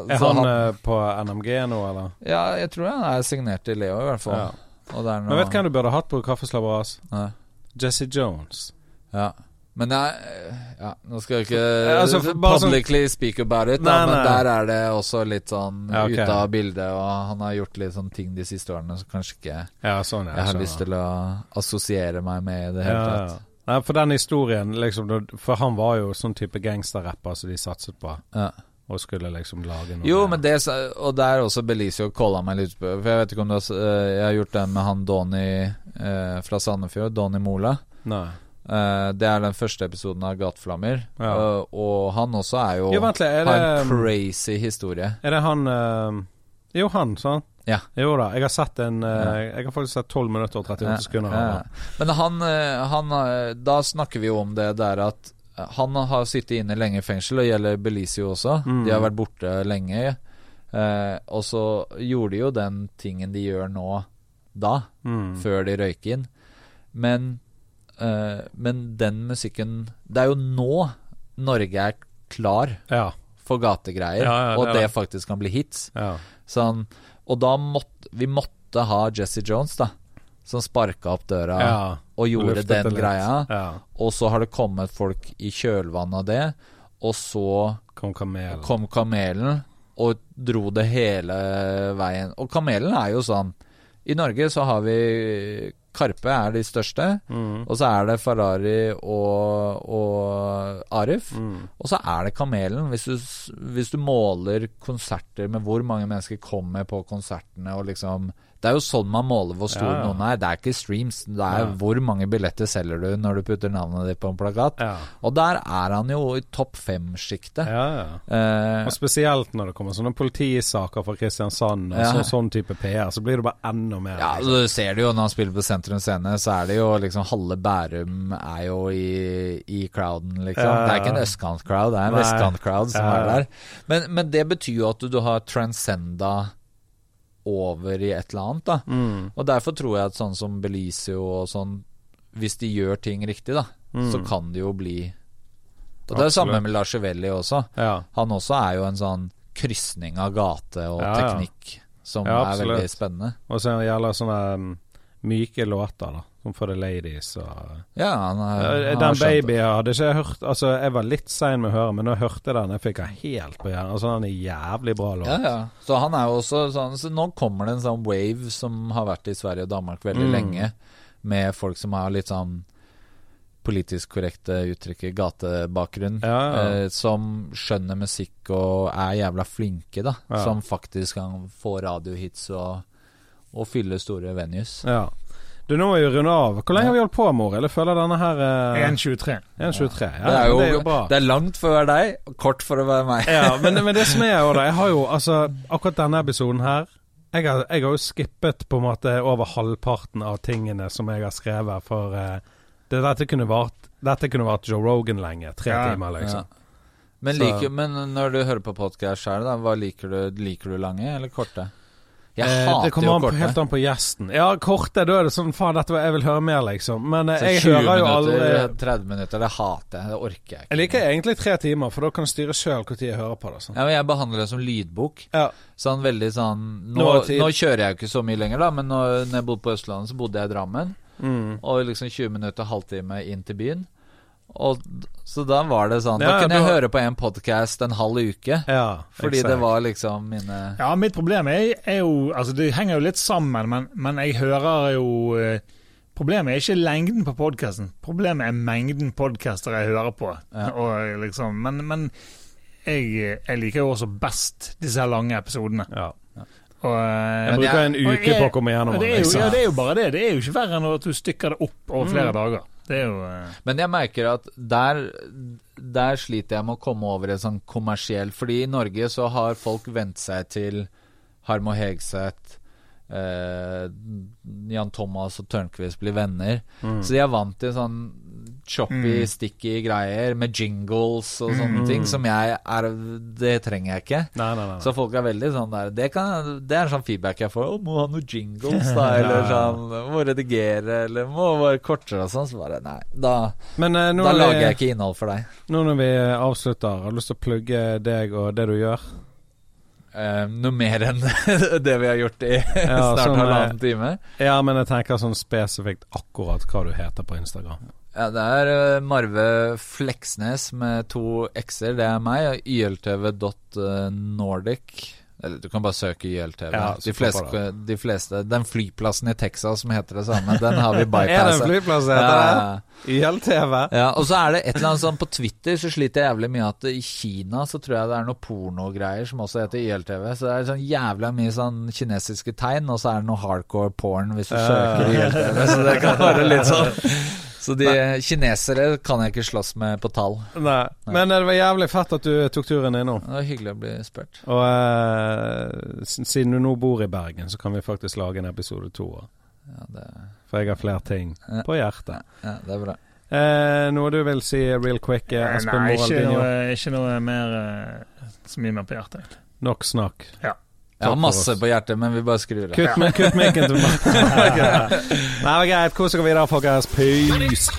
Er
så
han, han, på NMG nå, eller?
Ja, jeg tror han er signert i Leo, i hvert fall.
Ja. Men vet du hvem du burde hatt på Kaffeslabberas?
Ja.
Jesse Jones.
Ja. Men jeg Ja, nå skal jeg ikke
Altså, publicly sånn-
publicly speak about it, da, men
nei.
der er det også litt sånn
Ja, okay.
ute av bildet, og han har gjort litt sånn ting de siste årene som kanskje ikke
Ja, sånn, ja.
jeg har lyst til å assosiere meg med i det hele
ja, ja.
tatt.
Nei, for den historien, liksom For han var jo sånn type gangsterrapper som de satset på,
Ja.
og skulle liksom lage noe
Jo, men det Og der også Belizio calla meg litt på For jeg vet ikke om du har eh, Jeg har gjort den med han Donny eh, fra Sandefjord, Donny Mola.
Nei.
Eh, det er den første episoden av Gateflammer.
Ja.
Uh, og han også er jo
Jo, vent er
Har en crazy historie.
Er det han uh, Jo, han, sant?
Ja.
Jo da, jeg har sett en eh, Jeg har faktisk sett 12 minutter og 38 sekunder.
Men han, han Da snakker vi jo om det der at han har sittet inne lenge i fengsel, og gjelder Belizio også.
Mm.
De har vært borte lenge. Og så gjorde de jo den tingen de gjør nå, da,
Mm.
før de røyker inn. Men, men den musikken Det er jo nå Norge er klar
Ja.
for gategreier,
Ja, ja,
og
det
faktisk kan bli hits.
ja.
Sånn, og da måtte vi måtte ha Jesse Jones, da. Som sparka opp døra og gjorde den greia. Og så har det kommet folk i kjølvannet av det, og så
Kom kamelen.
kom Kamelen og dro det hele veien. Og Kamelen er jo sånn I Norge så har vi Karpe er de største,
Mm.
og så er det Ferrari og, og Arif.
Mm.
Og så er det Kamelen. Hvis du, hvis du måler konserter med hvor mange mennesker kommer på konsertene og liksom Det er jo sånn man måler hvor stor
Ja, ja.
noen er. Det er ikke streams. Det er
Ja.
hvor mange billetter selger du når du putter navnet ditt på en plakat. Og der er han jo i topp fem-sjiktet.
ja, ja.
Eh,
Og spesielt når det kommer sånne politisaker fra Kristiansand og
Ja.
sånn, type PR, så blir det bare enda mer.
ja,
liksom.
Du ser det jo når han spiller på Sentrum Scene, så er det jo liksom Halve Bærum er jo i, i crowden, liksom. Det er ikke en østkant-crowd, det er en vestkant-crowd som er der. Men, men det betyr jo at du, du har transcenda over i et eller annet.
Mm.
Og derfor tror jeg at sånn som Belizio og sånn, hvis de gjør ting riktig, da,
Mm.
så kan det jo bli Og det er det samme med Larsevelli også.
Ja.
Han også er jo en sånn krysning av gate og
Ja,
teknikk som
Ja,
er veldig spennende.
Og så gjelder sånne um, myke låter, da. Som For the Ladies og
Ja, han han
Den
babyen.
Baby hadde ikke jeg hørt Altså, jeg var litt sein med å høre, men når jeg hørte den, jeg fikk den helt på hjernen. Altså, den er jævlig bra låt.
Ja, ja. Så han er jo også sånn Så nå kommer det en sånn wave som har vært i Sverige og Danmark veldig
Mm.
lenge, med folk som har litt sånn politisk korrekte uttrykket gatebakgrunn.
Ja, ja.
Eh, som skjønner musikk og er jævla flinke, da.
Ja.
Som faktisk kan få radiohits og, og fylle store venues.
Ja. Du, nå må vi runde av. Hvor lenge har vi holdt på, Mor? Eller føler denne her eh,
1.23.
1.23. Ja,
det, er jo,
det er jo bra.
det er langt for å være deg, og kort for å være meg.
ja, men, men det som er jo da Jeg har jo altså Akkurat denne episoden her jeg har, jeg har jo skippet på en måte over halvparten av tingene som jeg har skrevet, for eh, det, dette kunne vært Dette kunne vært Joe Rogan lenge. Tre
Ja,
timer, liksom.
Ja. Men, like, men når du hører på podkast sjøl, hva liker du? Liker du lange eller korte? Jeg
Eh,
hater
det kommer
jo
an på,
korte.
helt an på gjesten. Ja, korte, da er det sånn Faen, dette var jeg vil høre mer, liksom. Men eh,
Så
jeg
20
hører jo aldri
30 minutter, det hater jeg. Det orker jeg ikke.
Jeg liker egentlig tre timer, for da kan du styre sjøl når jeg hører på det. Sånn.
Ja, men Jeg behandler det som lydbok.
Ja.
Sånn veldig sånn Nå,
Nå er
nå kjører jeg jo ikke så mye lenger, da, men når, når jeg bodde på Østlandet, så bodde jeg i Drammen.
Mm.
Og liksom 20 minutter, halvtime inn til byen. Og, så da var det sånn Da kunne jeg høre på en podkast en halv uke.
ja
Fordi
exakt.
det var liksom mine
Ja, mitt problem er, er jo Altså, det henger jo litt sammen, men, men jeg hører jo eh, Problemet er ikke lengden på podkasten. Problemet er mengden podcaster jeg hører på.
Ja.
Og liksom, men men jeg, jeg liker jo også best disse her lange episodene.
Ja.
Og, eh,
Jeg bruker
jeg-
en uke
jeg-
på å komme gjennom den. Liksom.
ja, det er jo bare det. Det er jo ikke verre enn at du stykker det opp over flere dager. Det er jo uh...
Men jeg merker at der, der sliter jeg med å komme over et sånn kommersiell Fordi i Norge så har folk vent seg til Harmo Hegseth, uh, Jan Thomas og Tørnquist blir venner.
Mm.
Så de er vant til sånn choppy, sticky greier med jingles og sånne ting som jeg er Det trenger jeg ikke.
Nei, nei, nei.
Så folk er veldig sånn der Det, kan, det er en sånn feedback jeg får. Å, må ha noen jingles, da. Eller sånn Må redigere, eller må være kortere og sånn. Så bare Nei. Da,
Men eh,
da lager
vi,
jeg ikke innhold for deg.
nå når vi avslutter, har du lyst til å plugge deg og det du gjør?
Uh, noe mer enn det vi har gjort i
Ja,
snart
sånn,
halvannen time.
Ja, men jeg tenker sånn spesifikt akkurat hva du heter på Instagram.
Ja, det er eh, Marve Fleksnes med to x-er. Det er meg. yltv.nordic. Eller du kan bare søke YLTV.
Ja,
de, fleste, de fleste Den flyplassen i Texas som heter det samme, den har vi
Er det en flyplass heter det? YLTV?
Ja, og så er det et eller annet sånn På Twitter så sliter jeg jævlig mye at i Kina så tror jeg det er noe pornogreier som også heter YLTV. Så det er sånn jævla mye sånn kinesiske tegn, og så er det noe hardcore porn hvis du søker YLTV. Så det kan være litt sånn Så de kinesere kan jeg ikke slåss med på tall.
Nei. Men eh, det var jævlig fett at du tok turen innom.
Det var hyggelig å bli spurt.
Og eh, siden du nå bor i Bergen, så kan vi faktisk lage en episode to.
Ja, det,
For jeg har flere ting
Ja.
på hjertet.
ja, det er bra.
Eh, noe du vil si real quick, eh, Espen
Nei, ikke noe, ikke noe mer eh, så mye mer på hjertet.
Nok snakk.
Jeg har masse på hjertet, men vi bare skrur av.
Kutt, kutt mikken meg. Nei, det var greit. Kos dere videre, folkens. Peace.